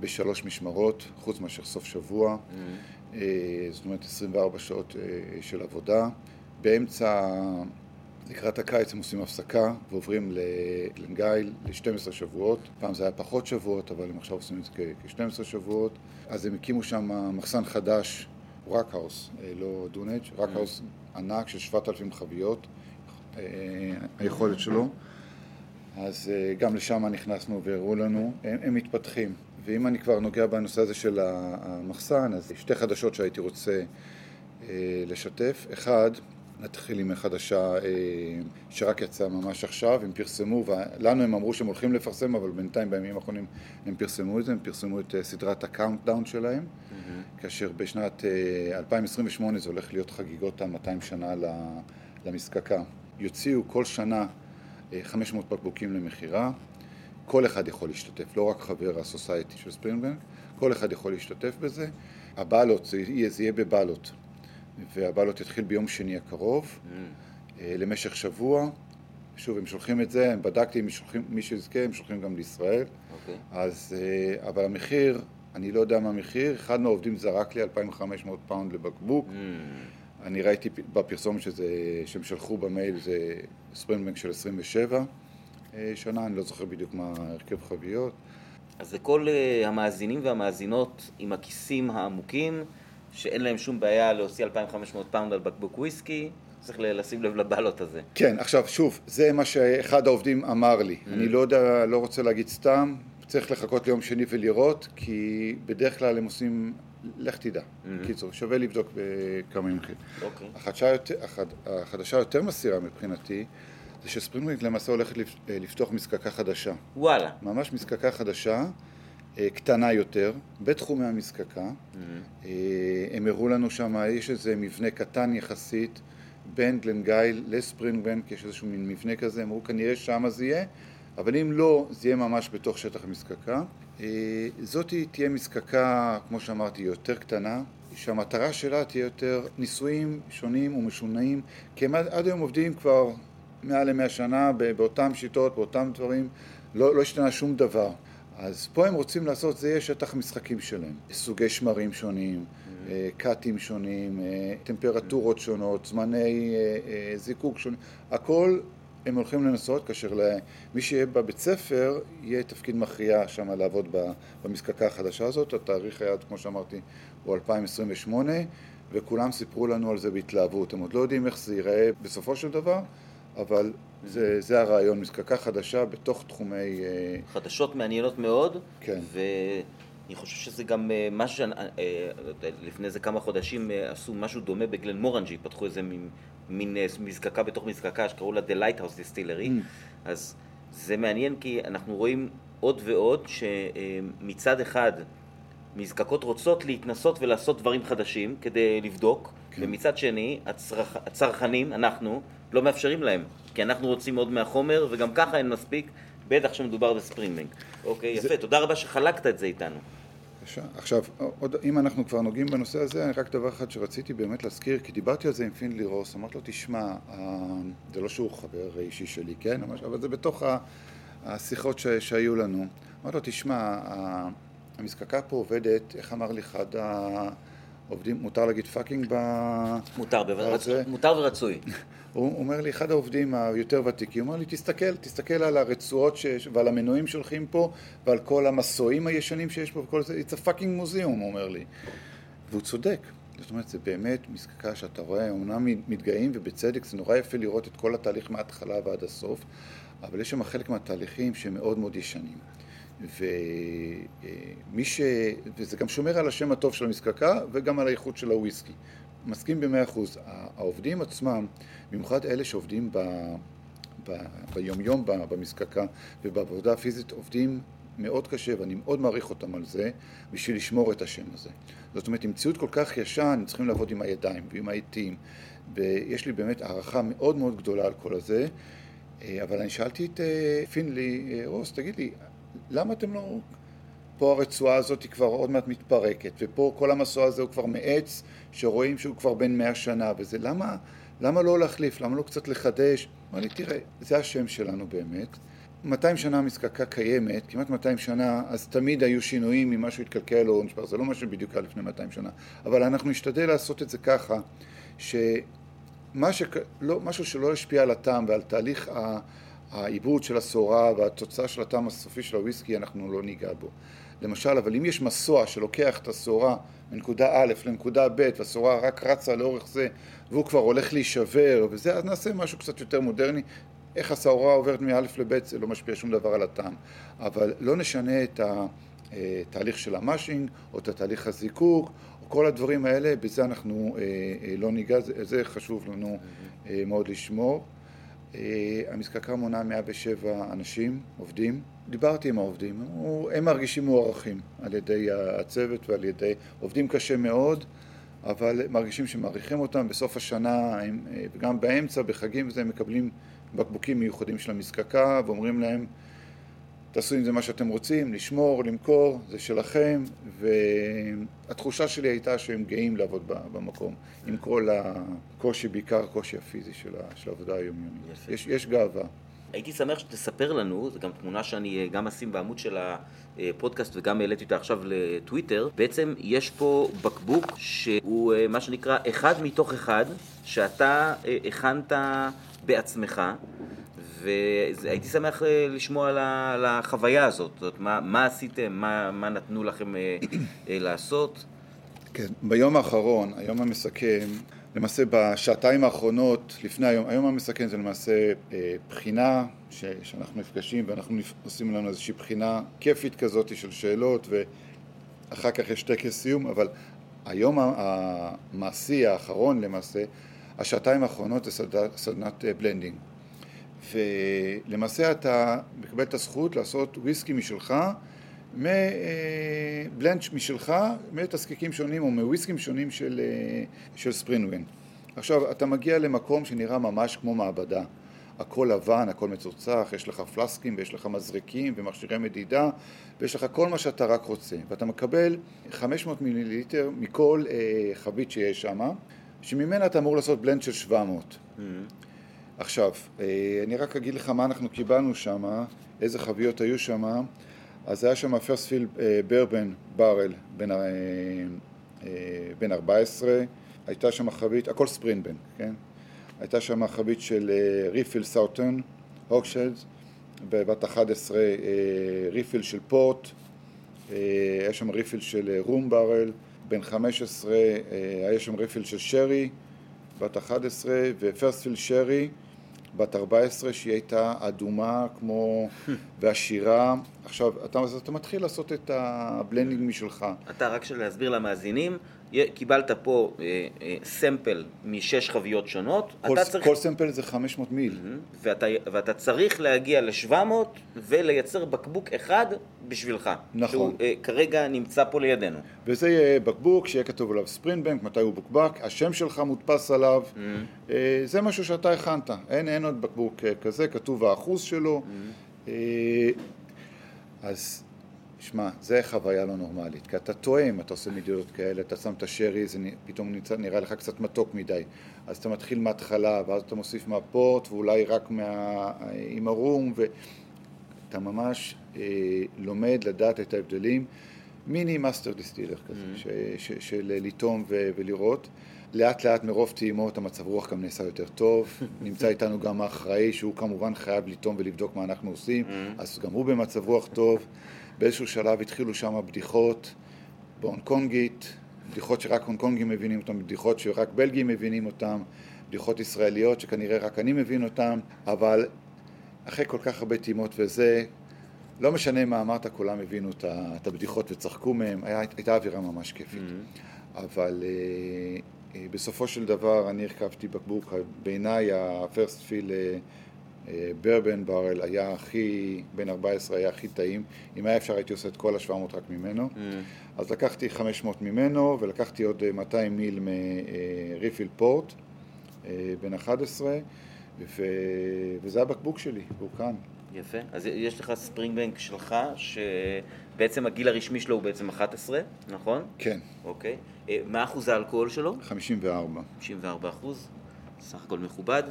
בשלוש משמרות, חוץ מאשר סוף שבוע. Mm-hmm. אה, זאת אומרת 24 שעות אה, של עבודה. באמצע, לקראת הקיץ הם עושים הפסקה ועוברים לגלנגייל ל-12 שבועות. פעם זה היה פחות שבועות, אבל הם עכשיו עושים את זה כ-12 שבועות. אז הם הקימו שם מחסן חדש, רקהאוס, אה, לא דונג', רקהאוס ענק של 7,000 חביות, היכולת שלו. אז גם לשם נכנסנו והראו לנו, הם, הם מתפתחים. ואם אני כבר נוגע בנושא הזה של המחסן, אז שתי חדשות שהייתי רוצה אה, לשתף. אחד, נתחיל עם חדשה אה, שרק יצאה ממש עכשיו, הם פרסמו, ולנו הם אמרו שהם הולכים לפרסם, אבל בינתיים בימים האחרונים הם פרסמו את זה, הם פרסמו את אה, סדרת ה Countdown שלהם, mm-hmm. כאשר בשנת 2028 זה הולך להיות חגיגות ה-200 שנה למזקקה. יוציאו כל שנה 500 בקבוקים למכירה. כל אחד יכול להשתתף, לא רק חבר ה Society של Springbank, כל אחד יכול להשתתף בזה. ה ballot, זה יהיה, זה יהיה ב ballot, וה ballot יתחיל ביום שני הקרוב, mm. אה, למשך שבוע. שוב, הם שולחים את זה, בדקתי אם שולחים, מי שיזכה, הם שולחים גם לישראל. Okay. אוקיי. אז, אה, אבל המחיר, אני לא יודע מה המחיר, אחד מהעובדים זרק לי 2,500 פאונד לבקבוק. Mm. אני ראיתי בפרסומת שזה, שהם שלחו במייל, זה Springbank של 27. אה, שנה, אני לא זוכר בדיוק מה הרכב חביות. אז לכל uh, המאזינים והמאזינות עם הכיסים העמוקים, שאין להם שום בעיה להוציא 2,500 פאונד על בקבוק וויסקי, צריך לשים לב לבלות הזה. כן, עכשיו שוב, זה מה שאחד העובדים אמר לי. Mm-hmm. אני לא יודע, לא רוצה להגיד סתם, צריך לחכות ליום שני ולראות, כי בדרך כלל הם עושים, לך תדע. Mm-hmm. קיצור, שווה לבדוק בכמה ימים אחרים. אוקיי. Okay. החדשה יותר מסירה מבחינתי, זה שספרינגווינג למעשה הולכת אה, לפתוח מזקקה חדשה. וואלה. ממש מזקקה חדשה, אה, קטנה יותר, בתחומי המזקקה. Mm-hmm. הם הראו לנו שם, יש איזה מבנה קטן יחסית בין גלנגייל לספרינגווינג, יש איזשהו מין מבנה כזה, הם אמרו כנראה שמה זה יהיה, אבל אם לא, זה יהיה ממש בתוך שטח המזקקה. זאת תהיה מזקקה, כמו שאמרתי, יותר קטנה, שהמטרה שלה תהיה יותר ניסויים שונים ומשונעים, כי הם עד היום עובדים כבר מעל למאה שנה באותן שיטות, באותם דברים, לא, לא השתנה שום דבר. אז פה הם רוצים לעשות, זה יהיה שטח משחקים שלהם. סוגי שמרים שונים, mm-hmm. אה, קאטים שונים, אה, טמפרטורות שונות, זמני אה, זיקוק שונים, הכל הם הולכים לנסות, כאשר למי שיהיה בבית ספר, יהיה תפקיד מכריע שם לעבוד במזקקה החדשה הזאת. התאריך היה, כמו שאמרתי, הוא 2028, וכולם סיפרו לנו על זה בהתלהבות. הם עוד לא יודעים איך זה ייראה בסופו של דבר, אבל זה, זה הרעיון, מזקקה חדשה בתוך תחומי... אה, חדשות מעניינות מאוד. כן. אני חושב שזה גם אה, משהו, אה, לפני איזה כמה חודשים עשו משהו דומה בגלן מורנג'י, פתחו איזה מין, מין מזקקה בתוך מזקקה שקראו לה The Lighthouse Distillery, mm. אז זה מעניין כי אנחנו רואים עוד ועוד שמצד אחד מזקקות רוצות להתנסות ולעשות דברים חדשים כדי לבדוק, כן. ומצד שני הצרכ... הצרכנים, אנחנו, לא מאפשרים להם, כי אנחנו רוצים עוד מהחומר וגם ככה אין מספיק, בטח שמדובר בספרינגבנק. אוקיי, זה... יפה, תודה רבה שחלקת את זה איתנו. בבקשה. עכשיו, עוד, אם אנחנו כבר נוגעים בנושא הזה, רק דבר אחד שרציתי באמת להזכיר, כי דיברתי על זה עם פינלי רוס, אמרתי לו, תשמע, זה לא שהוא חבר אישי שלי, כן? אבל זה בתוך השיחות ש, שהיו לנו. אמרתי לו, תשמע, המזקקה פה עובדת, איך אמר לי אחד העובדים, מותר להגיד פאקינג ב... מותר, בוודאי, מותר ורצוי. הוא אומר לי, אחד העובדים היותר ותיקים, הוא אומר לי, תסתכל, תסתכל על הרצועות שיש, ועל המנועים שהולכים פה, ועל כל המסועים הישנים שיש פה, וכל זה, it's a fucking museum, הוא אומר לי. והוא צודק. זאת אומרת, זה באמת מזקקה שאתה רואה, אומנם מתגאים, ובצדק, זה נורא יפה לראות את כל התהליך מההתחלה ועד הסוף, אבל יש שם חלק מהתהליכים שהם מאוד מאוד ישנים. ומי ש... וזה גם שומר על השם הטוב של המזקקה וגם על האיכות של הוויסקי. מסכים במאה אחוז. העובדים עצמם, במיוחד אלה שעובדים ב... ב... ביומיום במזקקה ובעבודה הפיזית, עובדים מאוד קשה ואני מאוד מעריך אותם על זה בשביל לשמור את השם הזה. זאת אומרת, עם ציוד כל כך ישן, הם צריכים לעבוד עם הידיים ועם העטים ויש לי באמת הערכה מאוד מאוד גדולה על כל הזה אה, אבל אני שאלתי את אה, פינלי, אה, רוס, תגיד לי, למה אתם לא... פה הרצועה הזאת היא כבר עוד מעט מתפרקת, ופה כל המסוע הזה הוא כבר מעץ שרואים שהוא כבר בן מאה שנה, וזה למה, למה לא להחליף, למה לא קצת לחדש? אמר לי, תראה, זה השם שלנו באמת. 200 שנה המזקקה קיימת, כמעט 200 שנה, אז תמיד היו שינויים אם משהו התקלקל או נשבר, זה לא משהו בדיוק היה לפני 200 שנה, אבל אנחנו נשתדל לעשות את זה ככה, שמשהו לא, שלא ישפיע על הטעם ועל תהליך ה... העיבוד של הסורה והתוצאה של הטעם הסופי של הוויסקי אנחנו לא ניגע בו. למשל, אבל אם יש מסוע שלוקח את הסורה מנקודה א' לנקודה ב' והסורה רק רצה לאורך זה והוא כבר הולך להישבר וזה, אז נעשה משהו קצת יותר מודרני. איך הסורה עוברת מא' לב' זה לא משפיע שום דבר על הטעם. אבל לא נשנה את התהליך של המשינג או את התהליך הזיקוק או כל הדברים האלה, בזה אנחנו אה, אה, לא ניגע, זה חשוב לנו אה, מאוד לשמור. אה, המזקקה מונה 107 אנשים, עובדים. דיברתי עם העובדים, הם מרגישים מוערכים על ידי הצוות ועל ידי... עובדים קשה מאוד, אבל מרגישים שמעריכים אותם. בסוף השנה, אה, וגם באמצע, בחגים הם מקבלים בקבוקים מיוחדים של המזקקה ואומרים להם תעשו עם זה מה שאתם רוצים, לשמור, למכור, זה שלכם, והתחושה שלי הייתה שהם גאים לעבוד במקום, עם כל הקושי, בעיקר הקושי הפיזי של העבודה היומיומית. יש, יש גאווה. הייתי שמח שתספר לנו, זו גם תמונה שאני אה, גם אשים בעמוד של הפודקאסט וגם העליתי אותה עכשיו לטוויטר. בעצם יש פה בקבוק שהוא אה, מה שנקרא אחד מתוך אחד, שאתה אה, הכנת בעצמך. והייתי שמח אה, לשמוע על החוויה הזאת, זאת מה, מה עשיתם, מה, מה נתנו לכם אה, אה, לעשות. כן, ביום האחרון, היום המסכם, למעשה בשעתיים האחרונות, לפני היום, היום המסכם זה למעשה אה, בחינה ש, שאנחנו נפגשים ואנחנו עושים לנו איזושהי בחינה כיפית כזאת של שאלות ואחר כך יש טקס סיום, אבל היום המעשי האחרון למעשה, השעתיים האחרונות זה סדנת blending. ולמעשה אתה מקבל את הזכות לעשות וויסקי משלך, מ blend אה, משלך, מתזקיקים שונים או מוויסקים שונים של, אה, של Springbank. עכשיו, אתה מגיע למקום שנראה ממש כמו מעבדה. הכל לבן, הכל מצוחצח, יש לך פלסקים ויש לך מזרקים ומכשירי מדידה ויש לך כל מה שאתה רק רוצה. ואתה מקבל 500 מיליליטר מכל אה, חבית שיש שם, שממנה אתה אמור לעשות בלנד של 700. Mm-hmm. עכשיו, אה, אני רק אגיד לך מה אנחנו קיבלנו שם, איזה חביות היו שם. אז היה שם פרספיל ברבן ברל בן, אה, אה, בן 14, הייתה שם חבית, הכל ספרינבן, כן? הייתה שם חבית של ריפיל סאוטון, הוקשלס, בבת 11 אה, ריפיל של פורט, אה, היה שם refill של rum barrel, בן 15 היה שם refill של שרי, בת 11, ו first fill sherry, בת 14, שהיא הייתה אדומה כמו, ועשירה. עכשיו, אתה, אתה מתחיל לעשות את ה blending משלך. אתה, רק של להסביר למאזינים, קיבלת פה אה, אה, sample משש חביות שונות. כל, צריך... כל sample זה 500 מיל. ואתה, ואתה צריך להגיע ל-700 ולייצר בקבוק אחד בשבילך. נכון. שהוא אה, כרגע נמצא פה לידינו. וזה יהיה בקבוק שיהיה כתוב עליו ספרינטבנק, מתי הוא בוקבק, השם שלך מודפס עליו. זה משהו שאתה הכנת. אין, אין עוד בקבוק כזה, כתוב האחוז שלו. אז שמע, זה חוויה לא נורמלית, כי אתה טועם, אתה עושה מדינות כאלה, אתה שם את השרי, זה פתאום נמצא, נראה לך קצת מתוק מדי. אז אתה מתחיל מההתחלה, ואז אתה מוסיף מהפורט, ואולי רק מה... עם הרום, ואתה ממש אה, לומד לדעת את ההבדלים. mini master distiller כזה, mm-hmm. ש, ש, של לטעום ו, ולראות. לאט לאט מרוב טעימות המצב רוח גם נעשה יותר טוב. נמצא איתנו גם האחראי, שהוא כמובן חייב לטעום ולבדוק מה אנחנו עושים, mm-hmm. אז גם הוא במצב רוח טוב. באיזשהו שלב התחילו שם בדיחות בהונג קונגית, בדיחות שרק הונג קונגים מבינים אותן, בדיחות שרק בלגים מבינים אותן, בדיחות ישראליות שכנראה רק אני מבין אותן, אבל אחרי כל כך הרבה טעימות וזה, לא משנה מה אמרת, כולם הבינו את הבדיחות וצחקו מהם, היה, הייתה אווירה ממש כיפית. Mm-hmm. אבל uh, uh, בסופו של דבר אני הרכבתי בקבוק, בעיניי הפרסט פיל uh, ברבן ברל היה הכי, בן 14 היה הכי טעים. אם היה אפשר הייתי עושה את כל ה-700 רק ממנו. Mm. אז לקחתי 500 ממנו ולקחתי עוד 200 אה, מיל מריפיל פורט, אה, בן 11, ו... וזה הבקבוק שלי, והוא כאן. יפה. אז יש לך ספרינג בנק שלך, שבעצם הגיל הרשמי שלו הוא בעצם 11, נכון? כן. אוקיי. אה, מה אחוז האלכוהול שלו? 54. 54 אחוז, סך הכל מכובד.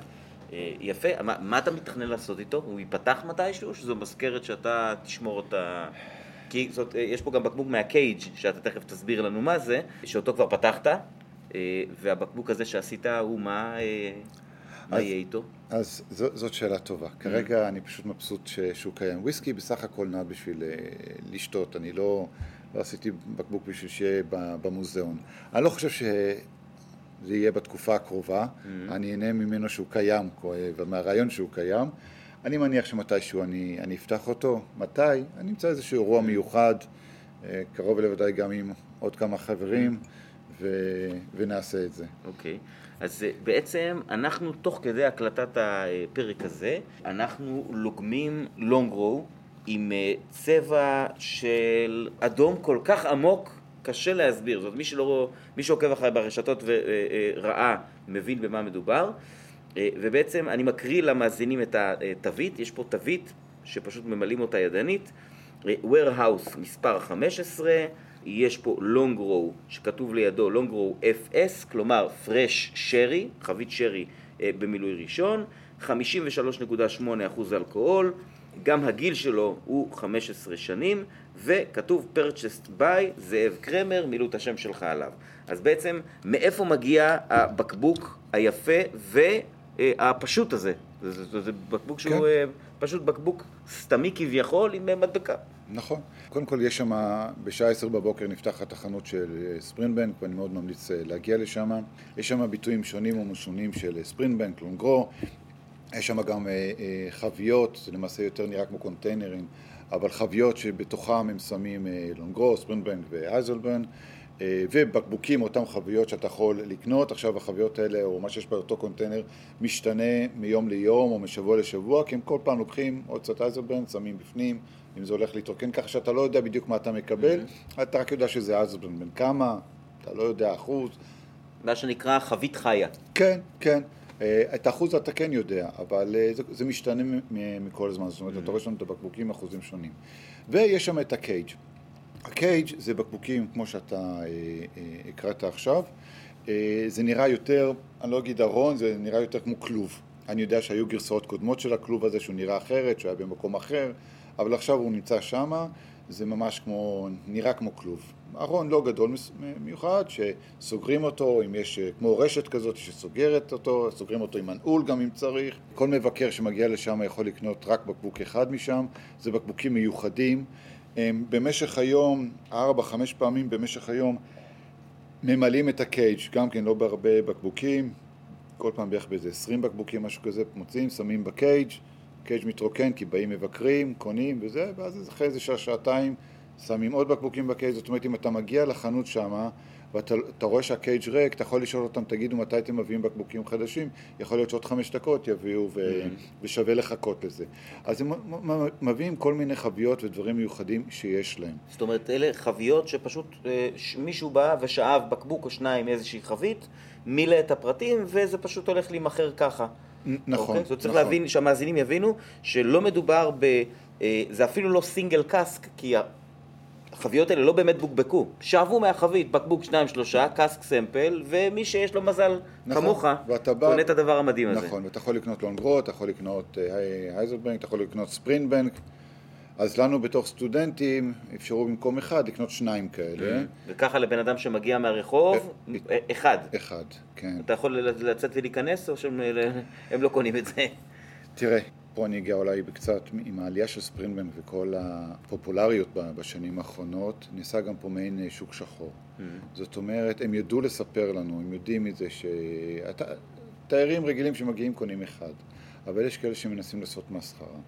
אה, יפה, מה, מה אתה מתכנן לעשות איתו? הוא ייפתח מתישהו, שזו מזכרת שאתה תשמור אותה... כי זאת, אה, יש פה גם בקבוק מהקייג' שאתה תכף תסביר לנו מה זה, שאותו כבר פתחת, אה, והבקבוק הזה שעשית הוא מה, מה יהיה איתו? אז זו, זאת שאלה טובה. Mm. כרגע אני פשוט מבסוט שהוא קיים. וויסקי בסך הכל נע בשביל לשתות, אני לא, לא עשיתי בקבוק בשביל שיהיה במוזיאון. אני לא חושב ש... זה יהיה בתקופה הקרובה, mm-hmm. אני אהנה ממנו שהוא קיים, ומהרעיון שהוא קיים. אני מניח שמתישהו אני, אני אפתח אותו. מתי? אני אמצא איזשהו אירוע mm-hmm. מיוחד, אה, קרוב לוודאי גם עם עוד כמה חברים, mm-hmm. ו, ונעשה את זה. אוקיי. Okay. אז אה, בעצם אנחנו, תוך כדי הקלטת הפרק הזה, אנחנו לוגמים לונגרו עם אה, צבע של אדום כל כך עמוק קשה להסביר, זאת אומרת מי, שלא, מי שעוקב אחרי ברשתות וראה מבין במה מדובר. אה, ובעצם אני מקריא למאזינים את התווית, יש פה תווית שפשוט ממלאים אותה ידנית. אה, warehouse מספר 15, יש פה long row שכתוב לידו long row FS, כלומר fresh sherry, חבית שרי אה, במילוי ראשון, 53.8% אלכוהול, גם הגיל שלו הוא 15 שנים, וכתוב purchased by זאב קרמר, מילאו את השם שלך עליו. אז בעצם, מאיפה מגיע הבקבוק היפה והפשוט הזה? זה, זה, זה בקבוק שהוא כן. אה, פשוט בקבוק סתמי כביכול עם מדבקה. נכון. קודם כל יש שם, בשעה עשר בבוקר נפתחת החנות של אה, ספרינטבנק ואני מאוד ממליץ אה, להגיע לשם. יש שם ביטויים שונים ומשונים של ספרינטבנק, לונגרו, יש שם גם אה, אה, חביות, זה למעשה יותר נראה כמו קונטיינרים, אבל חביות שבתוכם הם שמים אה, לונגרו, ספרינטבנק ואייזלברן, אה, ובקבוקים, אותם חביות שאתה יכול לקנות. עכשיו החביות האלה, או מה שיש באותו קונטיינר, משתנה מיום ליום או משבוע לשבוע, כי הם כל פעם לוקחים עוד קצת אייזלברן, שמים בפנים, אם זה הולך להתרוקן, ככה שאתה לא יודע בדיוק מה אתה מקבל, mm-hmm. אתה רק יודע שזה אייזלברן בן כמה, אתה לא יודע אחוז. מה שנקרא חבית חיה. כן, כן. אה, את האחוז אתה כן יודע, אבל אה, זה, זה משתנה מכל הזמן, זאת אומרת, mm-hmm. אתה רואה שם את הבקבוקים אחוזים שונים. ויש שם את הקייג'. הקייג' זה בקבוקים כמו שאתה אה, הקראת עכשיו, זה נראה יותר, אני לא אגיד ארון, זה נראה יותר כמו כלוב. אני יודע שהיו גרסאות קודמות של הכלוב הזה שהוא נראה אחרת, שהוא היה במקום אחר, אבל עכשיו הוא נמצא שם, זה ממש כמו, נראה כמו כלוב. ארון לא גדול מיוחד, שסוגרים אותו, אם יש כמו רשת כזאת שסוגרת אותו, סוגרים אותו עם מנעול גם אם צריך. כל מבקר שמגיע לשם יכול לקנות רק בקבוק אחד משם, זה בקבוקים מיוחדים. במשך היום, ארבע, חמש פעמים במשך היום, ממלאים את הקייג', גם כן לא בהרבה בקבוקים, כל פעם בערך באיזה עשרים בקבוקים, משהו כזה, מוצאים, שמים בקייג', קייג' מתרוקן כי באים מבקרים, קונים וזה, ואז אחרי איזה שעה, שעתיים שמים עוד בקבוקים בקייג', זאת אומרת אם אתה מגיע לחנות שמה ואתה רואה שהקייג' ריק, אתה יכול לשאול אותם, תגידו מתי אתם מביאים בקבוקים חדשים, יכול להיות שעוד חמש דקות יביאו ו... mm-hmm. ושווה לחכות לזה. אז הם מביאים כל מיני חביות ודברים מיוחדים שיש להם. זאת אומרת, אלה חביות שפשוט אה, מישהו בא ושאב בקבוק או שניים מאיזושהי חבית, מילא את הפרטים וזה פשוט הולך להימכר ככה. נכון, אוקיי? זאת צריך נכון. להבין, שהמאזינים יבינו שלא מדובר ב... אה, זה אפילו לא סינגל קאסק, כי החביות האלה לא באמת בוקבקו. שאבו מהחבית בקבוק שניים שלושה, קאסק סמפל, ומי שיש לו מזל נכון, כמוך, קונה את הדבר המדהים הזה. נכון, ואתה יכול לקנות לונגרו, אתה יכול לקנות אה, הייזלבנק, אתה יכול לקנות ספרינטבנק. אז לנו בתור סטודנטים אפשרו במקום אחד לקנות שניים כאלה. Mm. וככה לבן אדם שמגיע מהרחוב, אה, אחד. אחד, כן. אתה יכול לצאת ולהיכנס או שהם לא קונים את זה? תראה, פה אני אגיע אולי קצת עם העלייה של ספרינבן וכל הפופולריות בשנים האחרונות, נעשה גם פה מעין אה, שוק שחור. Mm-hmm. זאת אומרת, הם ידעו לספר לנו, הם יודעים את זה שתיירים רגילים שמגיעים קונים אחד, אבל יש כאלה שמנסים לעשות מסחרה.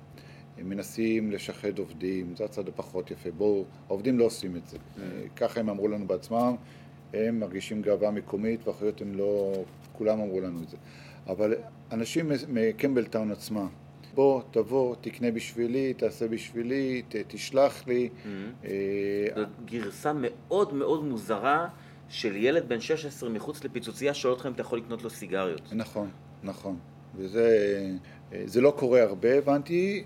הם מנסים לשחד עובדים, זה הצד הפחות יפה. בואו, העובדים לא עושים את זה. Mm-hmm. ככה הם אמרו לנו בעצמם, הם מרגישים גאווה מקומית, ואחריות הם לא, כולם אמרו לנו את זה. אבל אנשים מקמבלטאון עצמה, בוא, תבוא, תקנה בשבילי, תעשה בשבילי, ת, תשלח לי. Mm-hmm. אה, זאת גרסה מאוד מאוד מוזרה של ילד בן 16 מחוץ לפיצוצייה, שואל אותך אם אתה יכול לקנות לו סיגריות. נכון, נכון. וזה אה, זה לא קורה הרבה, הבנתי.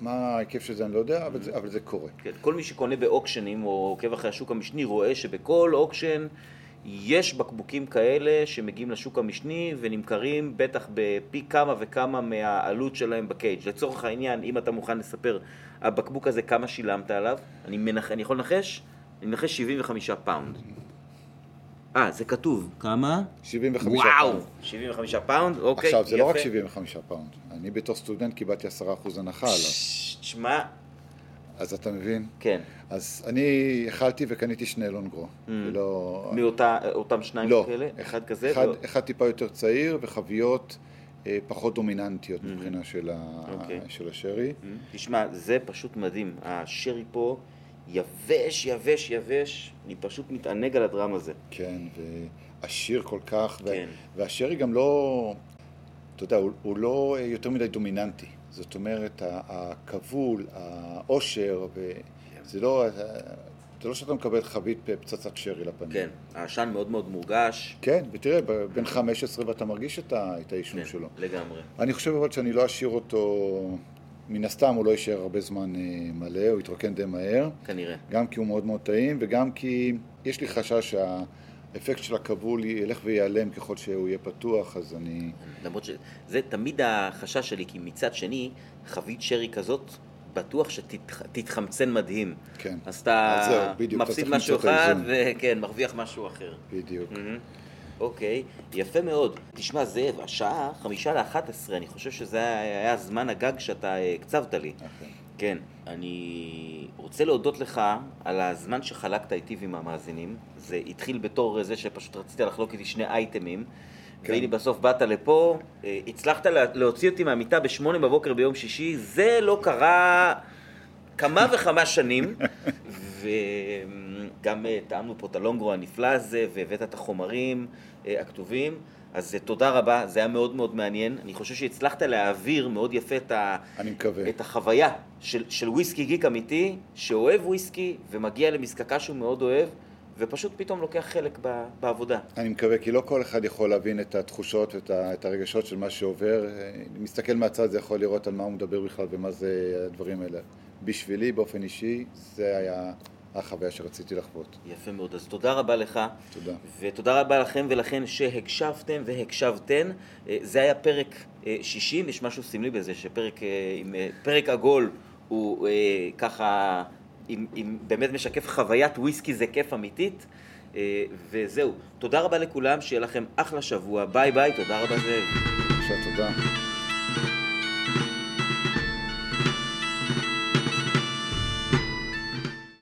מה ההיקף של זה אני לא יודע, אבל זה, אבל זה קורה. כן, כל מי שקונה באוקשנים או עוקב אחרי השוק המשני רואה שבכל auction יש בקבוקים כאלה שמגיעים לשוק המשני ונמכרים בטח בפי כמה וכמה מהעלות שלהם ב cage. לצורך העניין, אם אתה מוכן לספר, הבקבוק הזה כמה שילמת עליו, אני, מנח... אני יכול לנחש? אני מנחש 75 פאונד. אה, זה כתוב. כמה? 75 וואו, פאונד. וואו, 75 פאונד, אוקיי, עכשיו, זה יפה. לא רק 75 פאונד. אני בתור סטודנט קיבלתי 10% הנחה עליו. תשמע, אז אתה מבין? כן. אז אני אכלתי וקניתי שני Longrow. Mm. ולא... מאותם שניים לא. כאלה? אחד כזה? אחד, לא. אחד טיפה יותר צעיר וחביות אה, פחות דומיננטיות mm. מבחינה של, ה... okay. אוקיי. של השרי. Mm. תשמע, זה פשוט מדהים. השרי פה יבש, יבש, יבש. אני פשוט מתענג על הדרם הזה. כן, ועשיר כל כך. כן. ו... והשרי גם לא... אתה יודע, הוא, הוא לא יותר מדי דומיננטי. זאת אומרת, הכבול, העושר, זה לא, זה לא שאתה מקבל חבית פצצת שרי לפנים. כן, העשן מאוד מאוד מורגש. כן, ותראה, בן 15 ואתה מרגיש את העישון כן, שלו. לגמרי. אני חושב אבל שאני לא אשאיר אותו, מן הסתם הוא לא יישאר הרבה זמן אה, מלא, הוא יתרוקן די מהר. כנראה. גם כי הוא מאוד מאוד טעים, וגם כי יש לי חשש שה... האפקט של הכבול ילך ויעלם ככל שהוא יהיה פתוח, אז אני... למרות שזה תמיד החשש שלי, כי מצד שני, חבית שרי כזאת, בטוח שתתחמצן מדהים. כן. אז אתה אז זהו, מפסיד משהו אחד, וכן, מרוויח משהו אחר. בדיוק. אוקיי, יפה מאוד. תשמע, זאב, השעה חמישה לאחת עשרה, אני חושב שזה היה זמן הגג שאתה הקצבת לי. אוקיי. כן, אני רוצה להודות לך על הזמן שחלקת איתי ועם המאזינים. זה התחיל בתור זה שפשוט רצית לחלוק איתי שני אייטמים. כן. והנה בסוף באת לפה, אה, הצלחת להוציא אותי מהמיטה בשמונה בבוקר ביום שישי, זה לא קרה כמה וכמה שנים, וגם אה, טעמנו פה את הלונגרו הנפלא הזה, והבאת את החומרים אה, הכתובים. אז תודה רבה, זה היה מאוד מאוד מעניין. אני חושב שהצלחת להעביר מאוד יפה את, ה... את החוויה של, של וויסקי גיק אמיתי, שאוהב וויסקי ומגיע למזקקה שהוא מאוד אוהב, ופשוט פתאום לוקח חלק ב, בעבודה. אני מקווה, כי לא כל אחד יכול להבין את התחושות ואת את הרגשות של מה שעובר. מסתכל מהצד זה יכול לראות על מה הוא מדבר בכלל ומה זה הדברים האלה. בשבילי, באופן אישי, זה היה החוויה שרציתי לחוות. יפה מאוד, אז תודה רבה לך. תודה. ותודה רבה לכם ולכן שהקשבתם והקשבתן. אה, זה היה פרק 60, אה, יש משהו סמלי בזה שפרק אה, עם פרק עגול הוא ככה אם, אם באמת משקף חוויית וויסקי זה כיף אמיתית. וזהו, תודה רבה לכולם, שיהיה לכם אחלה שבוע, ביי ביי, תודה רבה זאב. בבקשה, תודה.